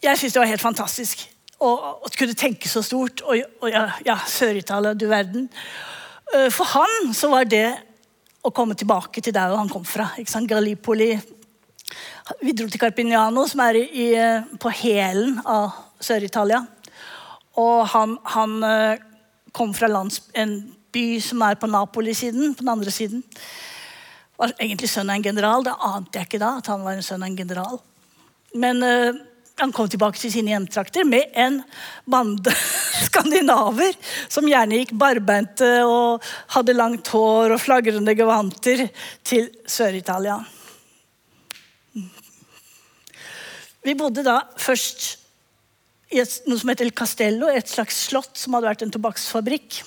jeg syns det var helt fantastisk å kunne tenke så stort. Og, og ja, ja Sør-Italia, du verden. Eh, for han så var det å komme tilbake til der han kom fra. ikke sant? Gallipoli. Vi dro til Carpignano, som er i, på hælen av Sør-Italia. Og han, han, eh, kom fra lands, en by som er på Napoli-siden, på den andre siden. Var egentlig sønn av en general. Det ante jeg ikke da, at han var en sønn av en general. Men han kom tilbake til sine hjemtrakter med en bande <laughs> skandinaver som gjerne gikk barbeinte og hadde langt hår og flagrende gevanter til Sør-Italia. Vi bodde da først i et, noe som heter El Castello, et slags slott som hadde vært en tobakksfabrikk.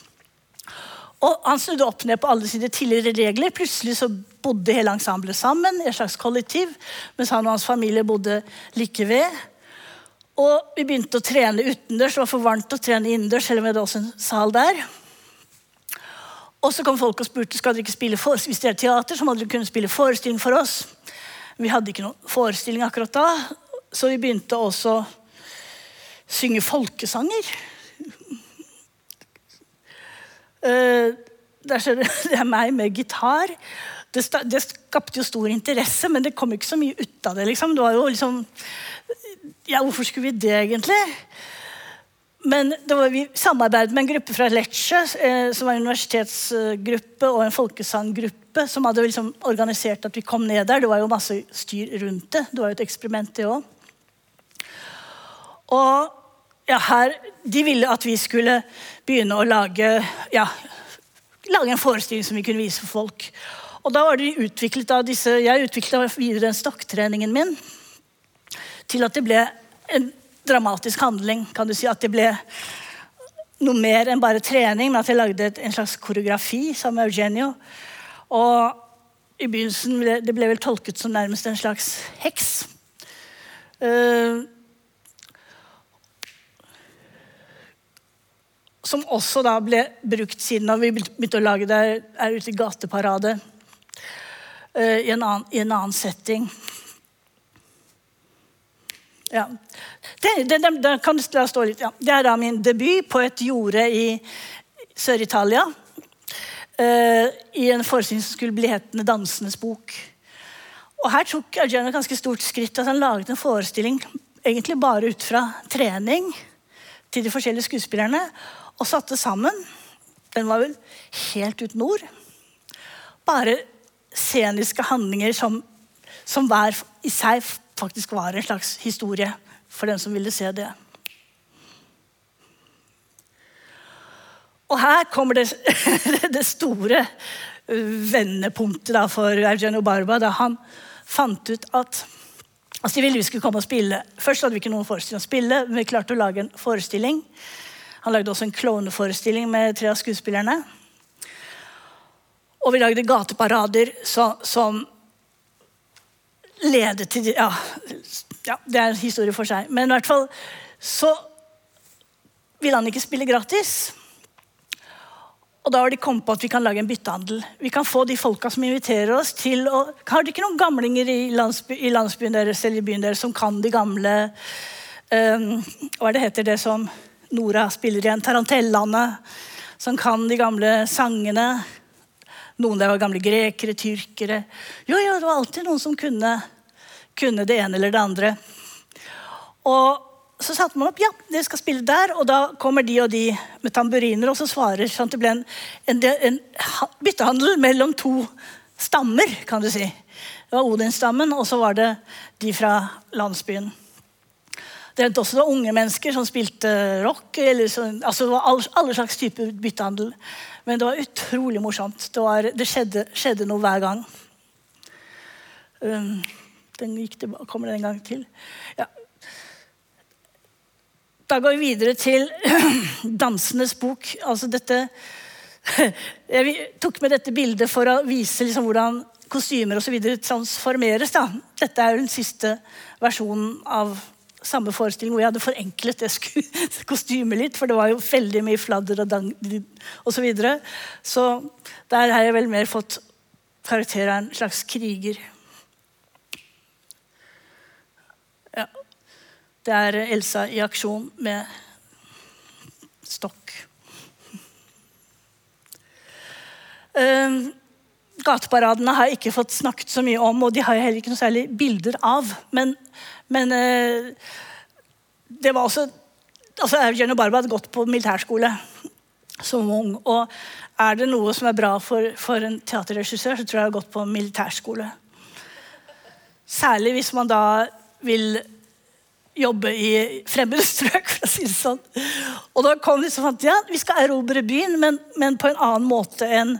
Og Han snudde opp ned på alle sine tidligere regler. Plutselig så bodde hele ensemblet sammen et slags kollektiv, mens han og hans familie bodde like ved. Og vi begynte å trene utendørs. Det var for varmt å trene innendørs. selv om det hadde også en sal der. Og så kom folk og spurte skal dere ikke spille hvis det er teater, så må dere kunne spille forestilling for oss. Vi hadde ikke noen forestilling akkurat da, så vi begynte også å synge folkesanger. Uh, <laughs> det er meg med gitar. Det, skapte jo stor interesse, men det kom ikke så mye ut av det. Liksom. Det var jo liksom ja, hvorfor skulle vi det, egentlig? Men var vi samarbeidet med en gruppe fra Lecce, eh, som var en universitetsgruppe og en folkesanggruppe, som hadde liksom organisert at vi kom ned der. Det var jo masse styr rundt det. Det var jo et eksperiment, det òg. Og ja, her, de ville at vi skulle begynne å lage, ja, lage en forestilling som vi kunne vise for folk. Og da var de utviklet av disse, Jeg utvikla videre den stokktreningen min til at det ble en dramatisk handling. kan du si, At det ble noe mer enn bare trening, men at jeg lagde en slags koreografi sammen med Eugenio. Og i begynnelsen ble det ble vel tolket som nærmest en slags heks. Uh, som også da ble brukt siden vi begynte å lage det her ute i gateparade uh, i, en annen, i, en annen, setting. Ja. Det, det, det, kan stå litt, ja. det er da min debut på et jorde i Sør-Italia. Uh, I en forestilling som skulle bli hetende 'Dansenes bok'. Og Her tok Eugen et ganske stort skritt. at Han laget en forestilling egentlig bare ut fra trening til de forskjellige skuespillerne og satte sammen. Den var vel helt uten ord. Bare sceniske handlinger som, som hver i seg faktisk var en slags historie for den som ville se det. Og her kommer det, <laughs> det store vendepunktet for Eugenio Barba, da han fant ut at altså de ville vi skulle komme og spille. Først hadde vi ikke noen forestilling å spille, men vi klarte å lage en forestilling han lagde også en klovneforestilling med tre av skuespillerne. Og vi lagde gateparader så, som ledet til ja, ja, det er en historie for seg. Men i hvert fall så ville han ikke spille gratis. Og da har de kommet på at vi kan lage en byttehandel. Vi kan få de folka som inviterer oss til å Har dere ikke noen gamlinger i, landsby, i landsbyen deres eller i byen deres som kan de gamle um, Hva er det heter det som Nora spiller igjen Tarantellaene, som kan de gamle sangene. Noen der var gamle grekere, tyrkere. Jo, jo, det var alltid noen som kunne, kunne det ene eller det andre. Og så satte man opp ja, dere skal spille der, og da kommer de og de med tamburiner og så svarer. sånn at Det ble en, en, en byttehandel mellom to stammer, kan du si. Det var Odinstammen, og så var det de fra landsbyen. Det hendte også det var unge mennesker som spilte rock. Så, altså det var alle, alle slags typer byttehandel. Men det var utrolig morsomt. Det, var, det skjedde, skjedde, noe hver gang. Um, den gikk tilbake, kommer den en gang til. Ja. Da går vi videre til <clears throat> Dansenes bok. Altså dette <laughs> Jeg tok med dette bildet for å vise liksom hvordan kostymer og videre transformeres. Da. Dette er jo den siste versjonen av samme forestilling hvor jeg hadde forenklet det <laughs> kostymet litt, for det var jo veldig mye fladder og dang osv. Så, videre. så der har jeg vel mer fått karakter av en slags kriger. Det er Elsa i aksjon med stokk. Uh, gateparadene har jeg ikke fått snakket så mye om, og de har jeg heller ikke noe særlig bilder av. Men men eh, det var også altså Eugenio Barba hadde gått på militærskole som ung. Og er det noe som er bra for, for en teaterregissør, så tror jeg jeg har gått på militærskole. Særlig hvis man da vil jobbe i fremmede strøk, for å si det sånn. Og da kom de som fant ja, vi skal erobre byen, men, men på en annen måte enn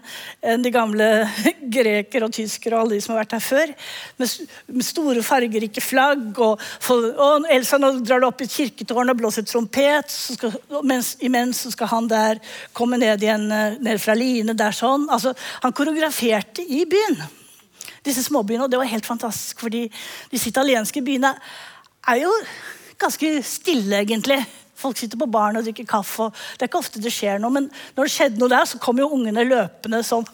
en de gamle <laughs> grekere og tyskere og alle de som har vært her før. Med, med store, fargerike flagg. Og, for, og, Elsa, nå drar du opp i kirketårnet og blåser trompet. Skal, mens, imens skal han der komme ned igjen eh, ned fra Line. der sånn. Altså, han koreograferte i byen. Disse småbyene, og Det var helt fantastisk, fordi disse italienske byene er jo ganske stille, egentlig. Folk sitter på baren og drikker kaffe. og Det er ikke ofte det skjer noe, men når det skjedde noe der, så kom jo ungene løpende sånn.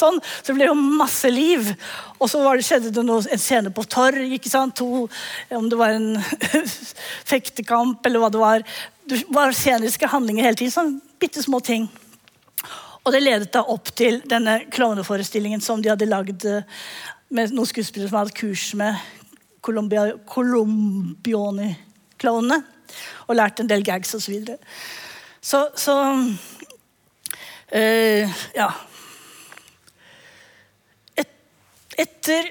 sånn så det ble jo masse liv. Og så det, skjedde det noe, en scene på torg. ikke sant? To, om det var en <laughs> fektekamp eller hva det var. Det var sceniske handlinger hele tiden. Sånn bitte små ting. Og det ledet da opp til denne klovneforestillingen som de hadde lagd eh, med noen skuespillere som hadde kurs med Colombiani-klovnene. Og lært en del gags osv. Så, videre. så Så øh, Ja. Et, etter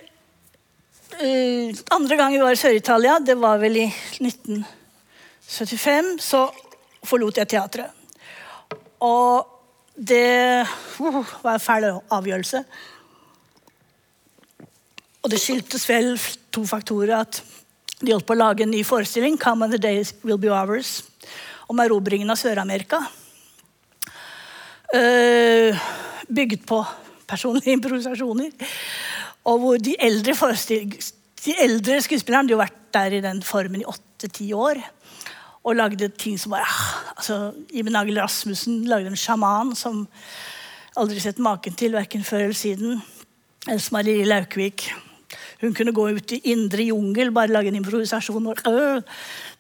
øh, Andre gang vi var i Sør-Italia, det var vel i 1975, så forlot jeg teatret. Og det uh, var en fæl avgjørelse. Og det skyldtes vel to faktorer. At de holdt på å lage en ny forestilling, 'Come and the Days Will Be Ours', om erobringen av Sør-Amerika. Uh, bygget på personlige improvisasjoner. Og hvor de eldre, de eldre skuespillerne hadde jo vært der i den formen i åtte-ti år. Og lagde ting som bare ah, altså, Iben Agel Rasmussen lagde en sjaman som aldri sett maken til, verken før eller siden. Else Marie Laukvik. Hun kunne gå ut i indre jungel, bare lage en improvisasjon. Og, øh,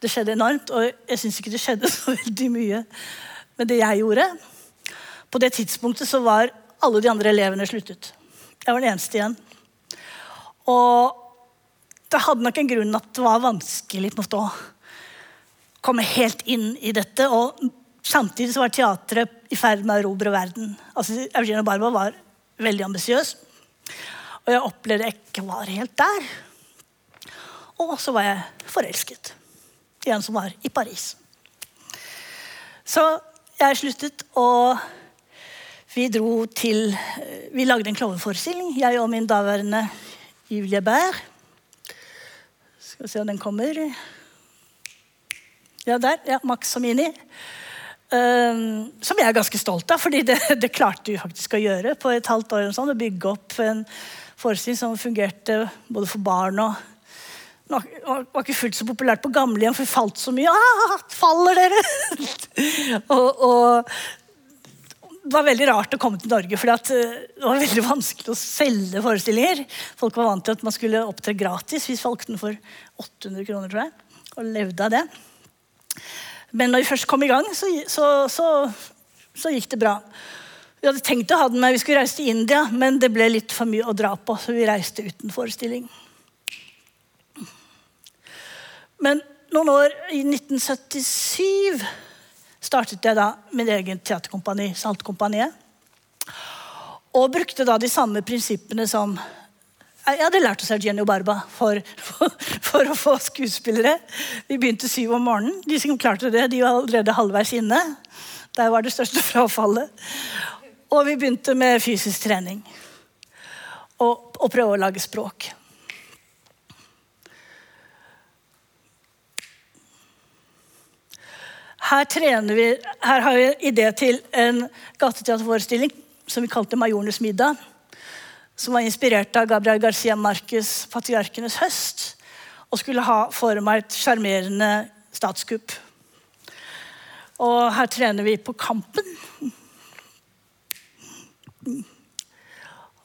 det skjedde enormt, og jeg syns ikke det skjedde <laughs> så veldig mye. Men det jeg gjorde På det tidspunktet så var alle de andre elevene sluttet. Jeg var den eneste igjen. Og det hadde nok en grunn at det var vanskelig måtte, å komme helt inn i dette. Og samtidig så var teatret i ferd med å erobre verden. Altså, Eugenia Barba var veldig ambisiøs. Og jeg opplevde jeg ikke var helt der. Og så var jeg forelsket i en som var i Paris. Så jeg sluttet, og vi dro til Vi lagde en klovneforestilling, jeg og min daværende Julie Bær. Skal vi se om den kommer. Ja, der. ja, Max og Mini. Um, som jeg er ganske stolt av, fordi det, <laughs> det klarte vi faktisk å gjøre på et halvt år. Sånn, å bygge opp en forestilling som fungerte både for barn og det var ikke fullt så populært på gamlehjem, for vi falt så mye. Ah, faller dere? <laughs> og, og, det var veldig rart å komme til Norge, for eh, det var veldig vanskelig å selge forestillinger. Folk var vant til at man skulle opptre gratis. Vi solgte den for 800 kroner, tror jeg, og levde av det. Men når vi først kom i gang, så, så, så, så gikk det bra. Vi hadde tenkt å ha den med, vi skulle reise til India, men det ble litt for mye å dra på, så vi reiste uten forestilling. Men noen år, i 1977, startet jeg da min egen teaterkompani, Saltkompaniet. Og brukte da de samme prinsippene som jeg hadde lært oss Eugenio Barba for, for, <laughs> for, å få skuespillere. Vi begynte syv om morgenen. De som klarte det, de var allerede halvveis inne. Der var det største frafallet. Og vi begynte med fysisk trening. Og, og prøve å lage språk. Her, vi, her har vi idé til en gateteaterforestilling som vi kalte 'Majorenes middag'. Som var inspirert av Gabriel Garcia Marquez' 'Patriarkenes høst'. Og skulle ha for meg et sjarmerende statskupp. Og her trener vi på Kampen.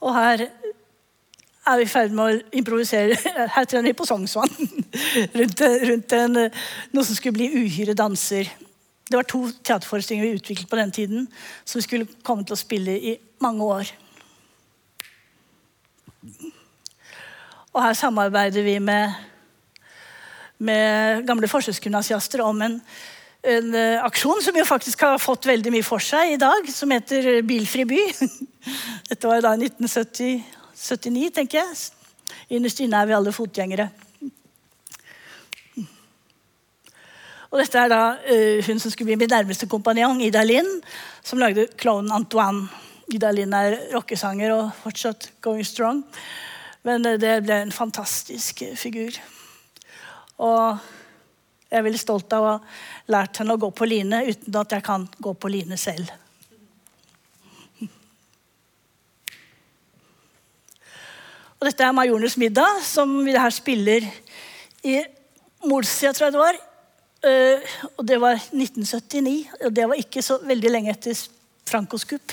Og her er vi i ferd med å improvisere. Her trener vi på Sognsvann. rundt, rundt en, noe som skulle bli Uhyre danser. Det var to teaterforestillinger vi utviklet på den tiden, som vi skulle komme til å spille i mange år. Og her samarbeider vi med, med gamle forsøksgymnasiaster om en en uh, aksjon som jo faktisk har fått veldig mye for seg i dag, som heter Bilfri by. <laughs> Dette var da i 1979, tenker jeg. Innerst inne er vi alle fotgjengere. Og dette er da uh, hun som skulle bli min nærmeste kompanjong, Ida Linn, som lagde klovnen Antoine. Ida Linn er rockesanger og fortsatt going strong. Men uh, det ble en fantastisk figur. Og jeg er veldig stolt av å ha lært henne å gå på line uten at jeg kan gå på line selv. Og dette er 'Majorenes middag', som vi her spiller i Morsia, tror jeg det var. Uh, og det var 1979. Og det var ikke så veldig lenge etter Francos kupp.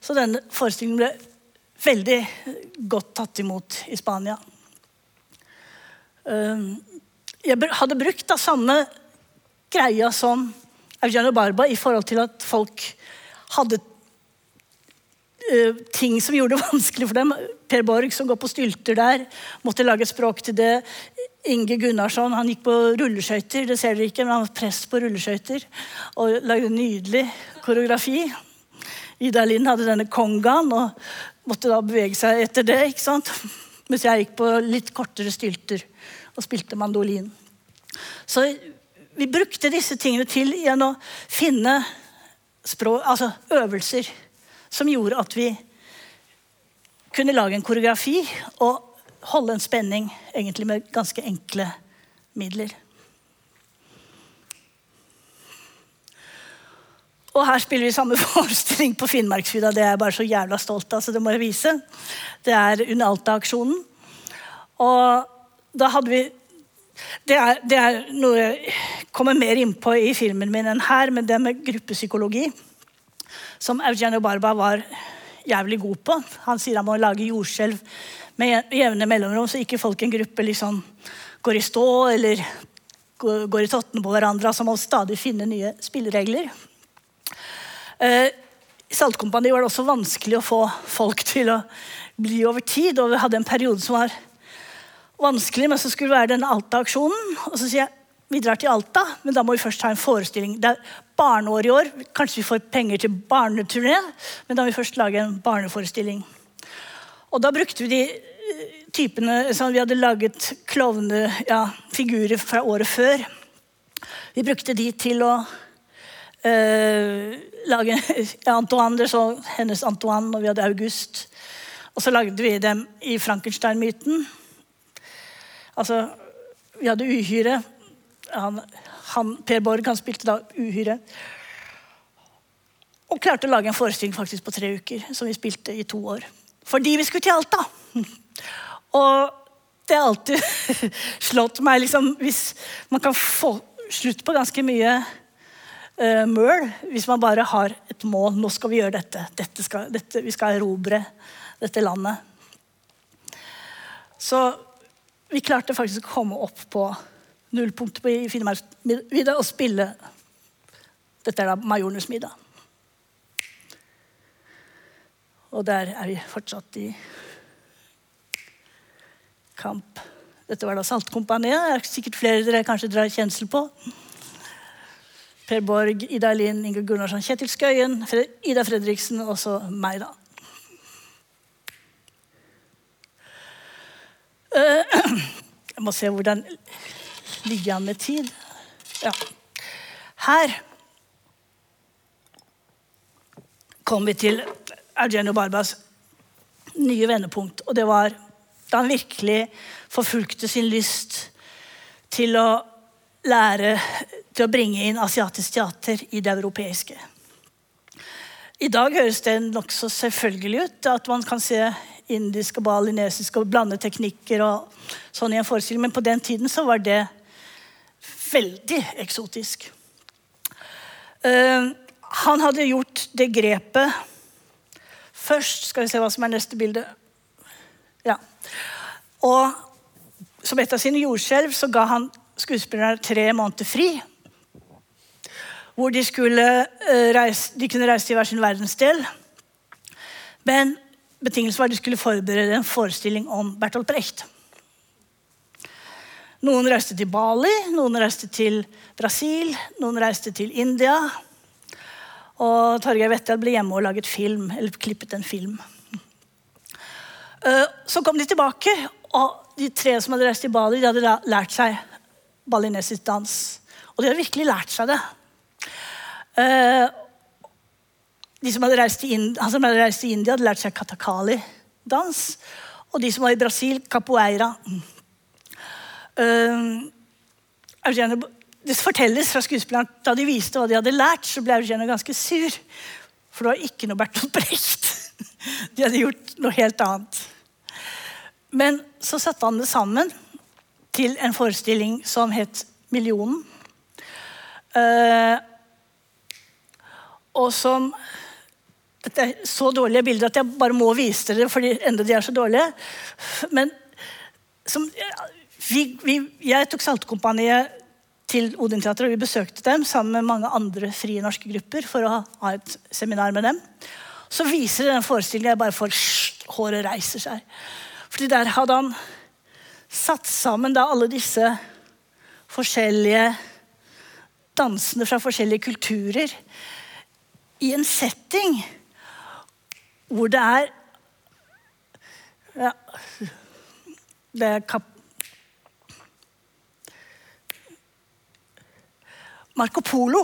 Så denne forestillingen ble veldig godt tatt imot i Spania. Jeg hadde brukt da samme greia som Eugenio Barba i forhold til at folk hadde uh, ting som gjorde det <laughs> vanskelig for dem. Per Borg, som går på stylter der, måtte lage et språk til det. Inge Gunnarsson han gikk på rulleskøyter, det ser dere ikke, men han var prest på rulleskøyter og lagde en nydelig koreografi. Ida Lind hadde denne kongaen og måtte da bevege seg etter det. ikke sant? <laughs> Mens jeg gikk på litt kortere stylter og spilte mandolin. Så vi brukte disse tingene til igjen å finne språk, altså øvelser som gjorde at vi kunne lage en koreografi og holde en spenning egentlig med ganske enkle midler. Og her spiller vi samme <laughs> forestilling på Finnmarksvidda. Det er jeg bare så jævla stolt av, så det må jeg vise. Det er under Alta-aksjonen. Og da hadde vi det er, det er, noe jeg kommer mer innpå i filmen min enn her, men det med gruppepsykologi, som Eugenio Barba var jævlig god på. Han sier han må lage jordskjelv med jevne mellomrom, så ikke folk i en gruppe liksom går i stå eller går i tottene på hverandre. Altså må stadig finne nye spilleregler. Eh, I Saltkompani var det også vanskelig å få folk til å bli over tid. Og vi hadde en periode som var vanskelig, men så skulle det være denne Alta-aksjonen. Og så sier jeg vi drar til Alta, men da må vi først ha en forestilling. Det er barneår i år. Kanskje vi får penger til barneturné, men da må vi først lage en barneforestilling. Og da brukte vi de eh, typene som vi hadde laget klovnefigurer ja, fra året før. Vi brukte de til å øh, lage <laughs> Antoine, så hennes Antoine, og vi hadde August. Og så lagde vi dem i Frankenstein-myten. Altså, vi hadde uhyre. Han, han, per Borg han spilte da uhyre. Og klarte å lage en forestilling faktisk på tre uker, som vi spilte i to år. Fordi vi skulle til Alta. <laughs> Og det har alltid <laughs> slått meg liksom, Hvis man kan få slutt på ganske mye uh, møl hvis man bare har et mål. Nå skal vi gjøre dette. dette, skal, dette vi skal erobre dette landet. Så vi klarte faktisk å komme opp på nullpunktet i Finnmarksvidda og spille Dette er da Majorenes middag. Og der er vi fortsatt i kamp. Dette var da Saltkompaniet. Det er sikkert flere dere kanskje drar kjensel på. Per Borg, Ida Elin, Inge Gunnarsson, Kjetil Skøyen, Ida Fredriksen og så meg, da. <clears throat> jeg må se hvordan ligger an med tid. Ja. Her kom vi til Eugenio Barbas nye vendepunkt. Og det var da han virkelig forfulgte sin lyst til å lære til å bringe inn asiatisk teater i det europeiske. I dag høres det nokså selvfølgelig ut at man kan se indisk og balinesisk og blandeteknikker og sånn i en forestilling, men på den tiden så var det veldig eksotisk. Uh, han hadde gjort det grepet Først skal vi se hva som er neste bilde. Ja. Og som et av sine jordskjelv så ga han skuespillerne tre måneder fri. Hvor de, skulle, uh, reise, de kunne reise til hver sin verdensdel. Men betingelsen var at de skulle forberede en forestilling om Bertolt Brecht. Noen reiste til Bali, noen reiste til Brasil, noen reiste til India. Og Torgeir Vettel ble hjemme og laget film, eller klippet en film. Eh, så kom de tilbake, og de tre som hadde reist til Bali, de hadde lært seg balinesisk dans. Og de hadde virkelig lært seg det. De som hadde reist til, Ind han som hadde reist til India, hadde lært seg katakali-dans. Og de som var i Brasil, capoeira. Uh, det fortelles fra skuespilleren da de viste hva de hadde lært, så ble Eugenio ganske sur. For det var ikke noe Bertolt Brecht. <laughs> De hadde gjort noe helt annet. Men så satte han det sammen til en forestilling som het Millionen. Uh, og som dette er så dårlige bilder at jeg bare må vise dere, fordi enda de er så dårlige. Men som, vi, vi, jeg tok Saltkompaniet til Odin-teatret, og vi besøkte dem sammen med mange andre frie norske grupper for å ha, et seminar med dem. Så viser den forestillingen jeg bare får håret reiser seg. Fordi der hadde han satt sammen da alle disse forskjellige dansene fra forskjellige kulturer i en setting hvor det er ja, Det er kap... Marco Polo,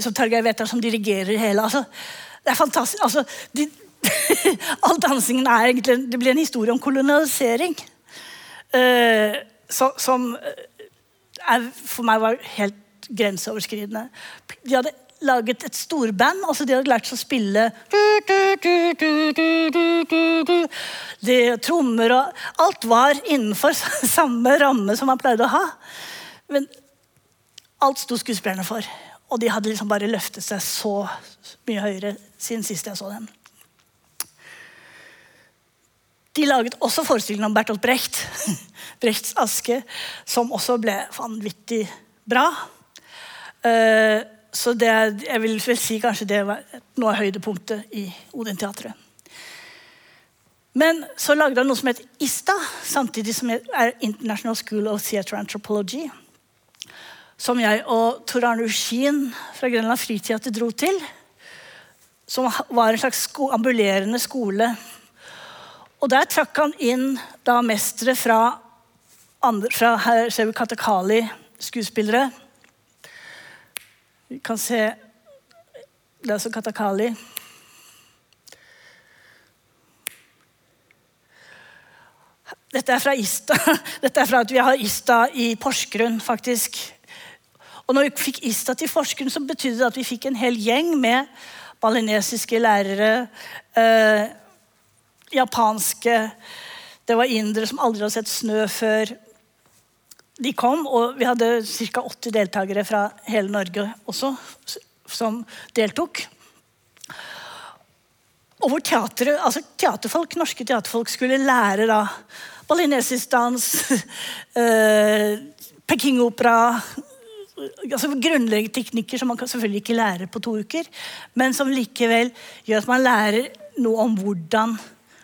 som Tarjei Vetar som dirigerer hele. Altså, det er fantastisk. Altså, de, <laughs> all dansingen er egentlig Det blir en historie om kolonialisering. Uh, så, som er, for meg var helt grenseoverskridende. De hadde laget et storband. altså De hadde lært seg å spille de, Trommer og Alt var innenfor <laughs> samme ramme som man pleide å ha. Men alt sto skuespillerne for. Og de hadde liksom bare løftet seg så mye høyere siden sist jeg så dem. De laget også forestillingen om Bertolt Brecht, <laughs> Brechts aske, som også ble vanvittig bra. Uh, så det, jeg vil vel si kanskje det var noe av høydepunktet i Odin-teatret. Men så lagde han noe som het ISTA, samtidig som er International School of Theatre Anthropology. Som jeg og Tor Arne Uskin fra Grenland Friteater dro til. Som var en slags sko ambulerende skole. Og der trakk han inn da mestere fra, andre, fra ser vi kan se Det er så Katakali. Dette er fra Ista. <laughs> Dette er fra at vi har Ista i Porsgrunn, faktisk. Og når vi fikk Ista til Porsgrunn, så betydde det at vi fikk en hel gjeng med balinesiske lærere, eh, japanske Det var indere som aldri hadde sett snø før de kom, og vi hadde ca. 80 deltakere fra hele Norge også som deltok. Og hvor teater, altså teaterfolk, norske teaterfolk skulle lære da balinesisk dans, <laughs> eh, Pekingopera altså Grunnleggende teknikker som man selvfølgelig ikke lære på to uker, men som likevel gjør at man lærer noe om hvordan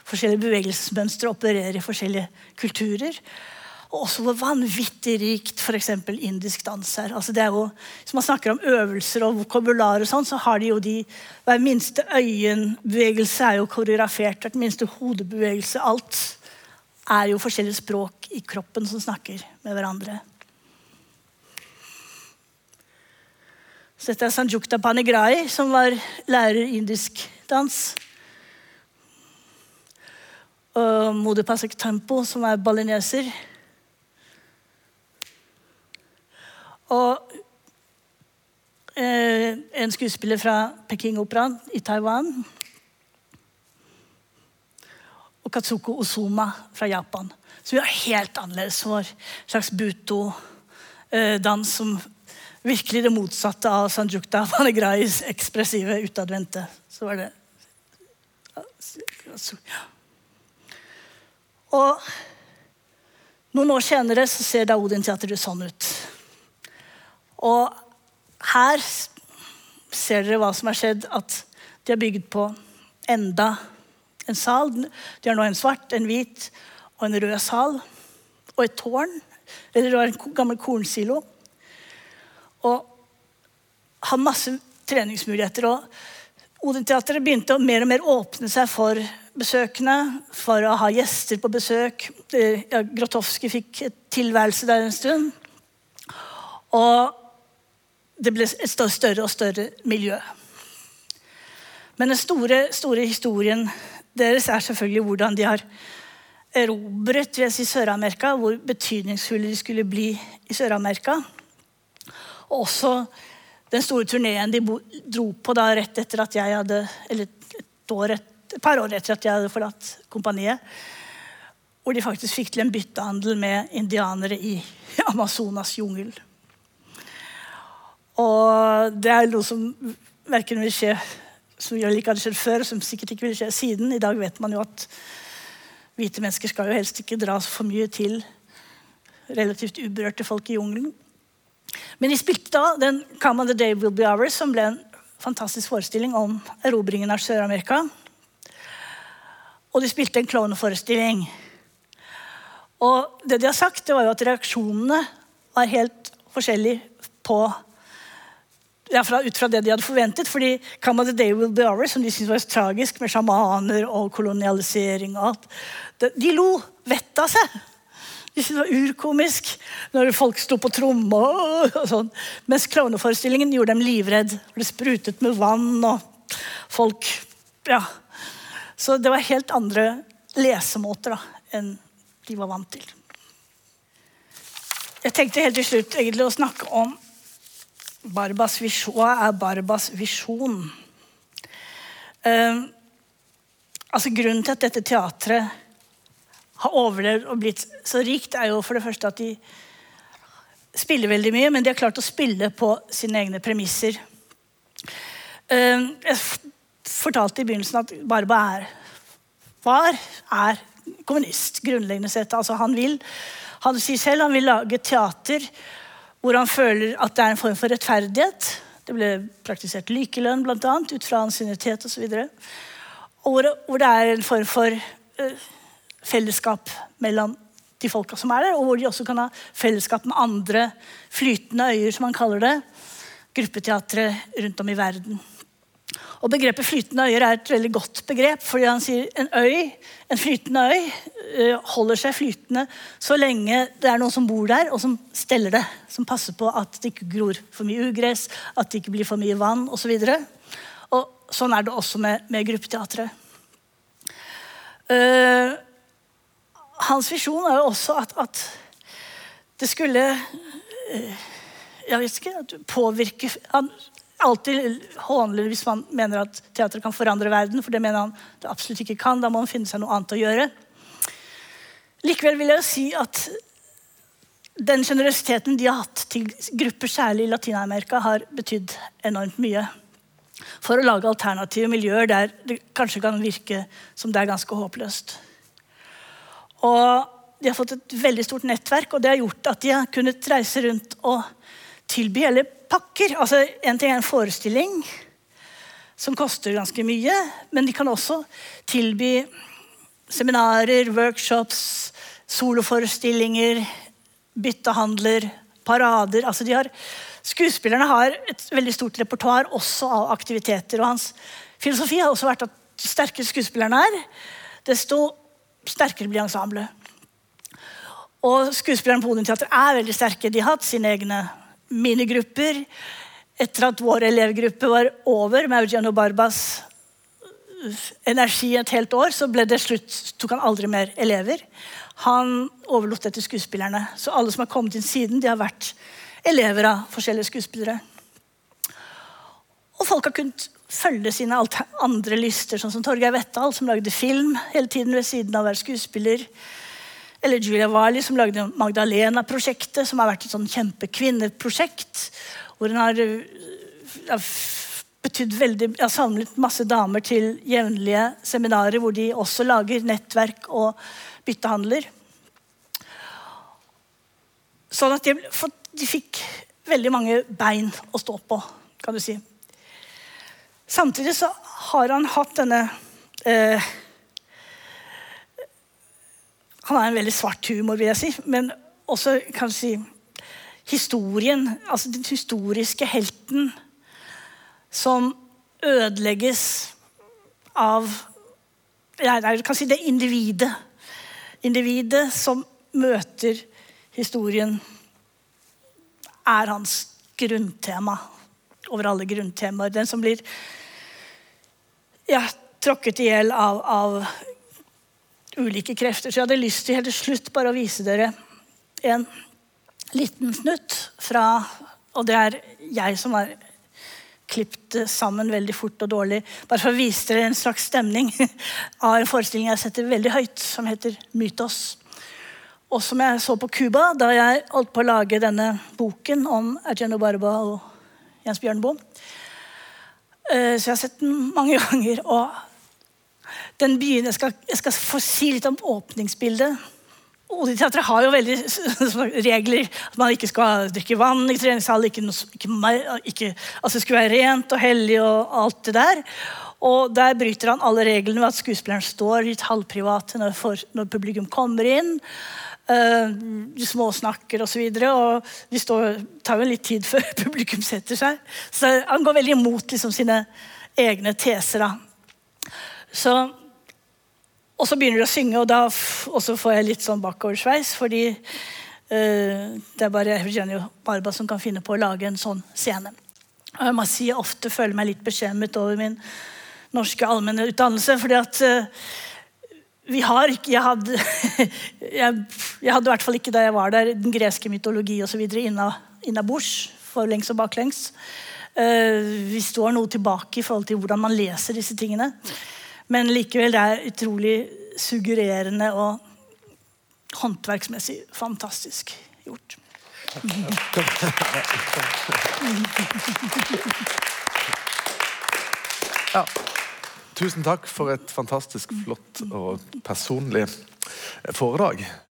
forskjellige bevegelsesmønstre opererer i forskjellige kulturer. Og også hvor vanvittig rikt f.eks. indisk dans er. Altså det er jo, hvis man snakker om øvelser og vokabular, og sånn, så har de jo de Hver minste øyenbevegelse er jo koreografert. Hver minste hodebevegelse. Alt er jo forskjellige språk i kroppen som snakker med hverandre. Så dette er Sanjukta Panigrai, som var lærer i indisk dans. Og Modipasek Tempo, som er balineser. Og eh, en skuespiller fra Peking-operaen i Taiwan. Og Katsuko Osuma fra Japan. Så vi har helt annerledes vår slags buto-dans eh, som virkelig det motsatte av Sanjukta <laughs> Panegrais ekspressive utadvendte. Så var det Og noen år senere så ser Daodin-teatret sånn ut. Og her ser dere hva som har skjedd. At de har bygd på enda en sal. De har nå en svart, en hvit og en rød sal. Og et tårn. Eller en gammel kornsilo. Og har masse treningsmuligheter. Og Odin-teatret begynte å mer og mer åpne seg for besøkende, for å ha gjester på besøk. Grotowski fikk et tilværelse der en stund. Og det ble et større og større miljø. Men den store, store historien deres er selvfølgelig hvordan de har erobret vil si, Sør-Amerika, hvor betydningsfulle de skulle bli i Sør-Amerika. Og også den store turneen de dro på da rett etter at jeg hadde Eller et, år, et par år etter at jeg hadde forlatt kompaniet. Hvor de faktisk fikk til en byttehandel med indianere i Amazonas jungel. Og det er noe som verken vil skje som ikke hadde skjedd før, som sikkert ikke vil skje siden. I dag vet man jo at hvite mennesker skal jo helst ikke dras for mye til relativt uberørte folk i jungelen. Men de spilte da den Come on the Day Will Be Ours, som ble en fantastisk forestilling om erobringen av Sør-Amerika. Og de spilte en klovneforestilling. Og det de har sagt, det var jo at reaksjonene var helt forskjellige på fra, ut fra det de hadde forventet. fordi Come the Day Will Be over, som de syntes var tragisk, med sjamaner og kolonialisering og alt, de lo vettet av seg. De syntes det var urkomisk når folk sto på tromme. og sånn. Mens klovneforestillingen gjorde dem livredd. Det sprutet med vann og folk Ja. Så det var helt andre lesemåter da, enn de var vant til. Jeg tenkte helt til slutt egentlig å snakke om Barbas visjon. Hva er Barbas visjon? Uh, altså Grunnen til at dette teatret har overlevd og blitt så rikt, er jo for det første at de spiller veldig mye, men de har klart å spille på sine egne premisser. Uh, jeg fortalte i begynnelsen at Barba er, var, er kommunist, grunnleggende sett. Altså han, vil, han sier selv han vil lage teater hvor han føler at det er en form for rettferdighet. Det ble praktisert likelønn, bl.a., ut fra ansiennitet osv. Og, og hvor, hvor det er en form for uh, fellesskap mellom de folka som er der, og hvor de også kan ha fellesskap med andre flytende øyer, som han kaller det. Gruppeteatre rundt om i verden. Og Begrepet flytende øyer er et veldig godt begrep, fordi han sier en øy, en flytende øy eh, holder seg flytende så lenge det er noen som bor der, og som steller det. Som passer på at det ikke gror for mye ugress, at det ikke blir for mye vann osv. Så og sånn er det også med, med gruppeteatret. Uh, hans visjon er jo også at, at det skulle uh, jeg vet ikke, påvirke Han alltid hånlig hvis man mener at teater kan forandre verden, for det mener han det absolutt ikke kan. Da må man finne seg noe annet å gjøre. Likevel vil jeg si at den sjenerøsiteten de har hatt til grupper, særlig i Latin-Amerika, har betydd enormt mye. For å lage alternative miljøer der det kanskje kan virke som det er ganske håpløst. Og de har fått et veldig stort nettverk, og det har gjort at de har kunnet reise rundt og tilby hele pakker. Altså, en ting er en forestilling som koster ganske mye, men de kan også tilby seminarer, workshops, soloforestillinger, byttehandler, parader. Altså de har, skuespillerne har et veldig stort repertoar også av aktiviteter. og Hans filosofi har også vært at jo sterkere skuespilleren er, desto sterkere blir ensemblet. Og skuespillerne på Odin-teatret er veldig sterke. De har hatt sine egne minigrupper. Etter at vår elevgruppe var over med Eugenio Barbas energi et helt år, så ble det slutt, tok han aldri mer elever. Han overlot det til skuespillerne. Så alle som har kommet inn siden, de har vært elever av forskjellige skuespillere. Og folk har kunnet følge sine andre lyster, sånn som Torgeir Vettal, som lagde film hele tiden ved siden av å være skuespiller. Eller Julia Wiley, som lagde Magdalena-prosjektet, som har vært et sånn kjempekvinneprosjekt. Hvor hun har, har betydd veldig, har samlet masse damer til jevnlige seminarer hvor de også lager nettverk og byttehandler. Sånn at de, de fikk veldig mange bein å stå på, kan du si. Samtidig så har han hatt denne eh, han har en veldig svart humor, vil jeg si. Men også kanskje historien, altså den historiske helten som ødelegges av Jeg kan si det individet. Individet som møter historien, er hans grunntema over alle grunntemaer. Den som blir ja, tråkket i hjel av, av ulike krefter. Så jeg hadde lyst til helt til slutt bare å vise dere en liten snutt fra Og det er jeg som har klippet sammen veldig fort og dårlig. Bare for å vise dere en slags stemning <laughs> av en forestilling jeg setter veldig høyt, som heter Mytos. Og som jeg så på Cuba da jeg holdt på å lage denne boken om Eugenio Barba og Jens Bjørneboe. Eh, så jeg har sett den mange <laughs> ganger. og den byen, jeg skal, jeg skal få si litt om åpningsbildet. Odin-teatret har jo veldig regler. At man ikke skal drikke vann i treningssal. Ikke, ikke, ikke, altså det skulle være rent og hellig og alt det der. Og der bryter han alle reglene ved at skuespilleren står litt halvprivate når, når publikum kommer inn. Uh, de småsnakker osv. Og, så og de står, tar jo litt tid <laughs> før publikum setter seg. Så han går veldig imot liksom, sine egne teser. Da. Så og så begynner de å synge, og da får jeg litt sånn bakoversveis, fordi uh, det er bare Eugenio Barba som kan finne på å lage en sånn scene. Og jeg må si jeg ofte føler meg litt beskjemmet over min norske allmenne utdannelse, fordi at uh, vi har ikke Jeg hadde, <laughs> jeg, jeg hadde i hvert fall ikke da jeg var der, den greske mytologi osv. innabords, forlengs og baklengs. Uh, vi står noe tilbake i forhold til hvordan man leser disse tingene. Men likevel, det er utrolig suggererende og håndverksmessig fantastisk gjort. <laughs> Ja. Tusen takk for et fantastisk flott og personlig foredrag.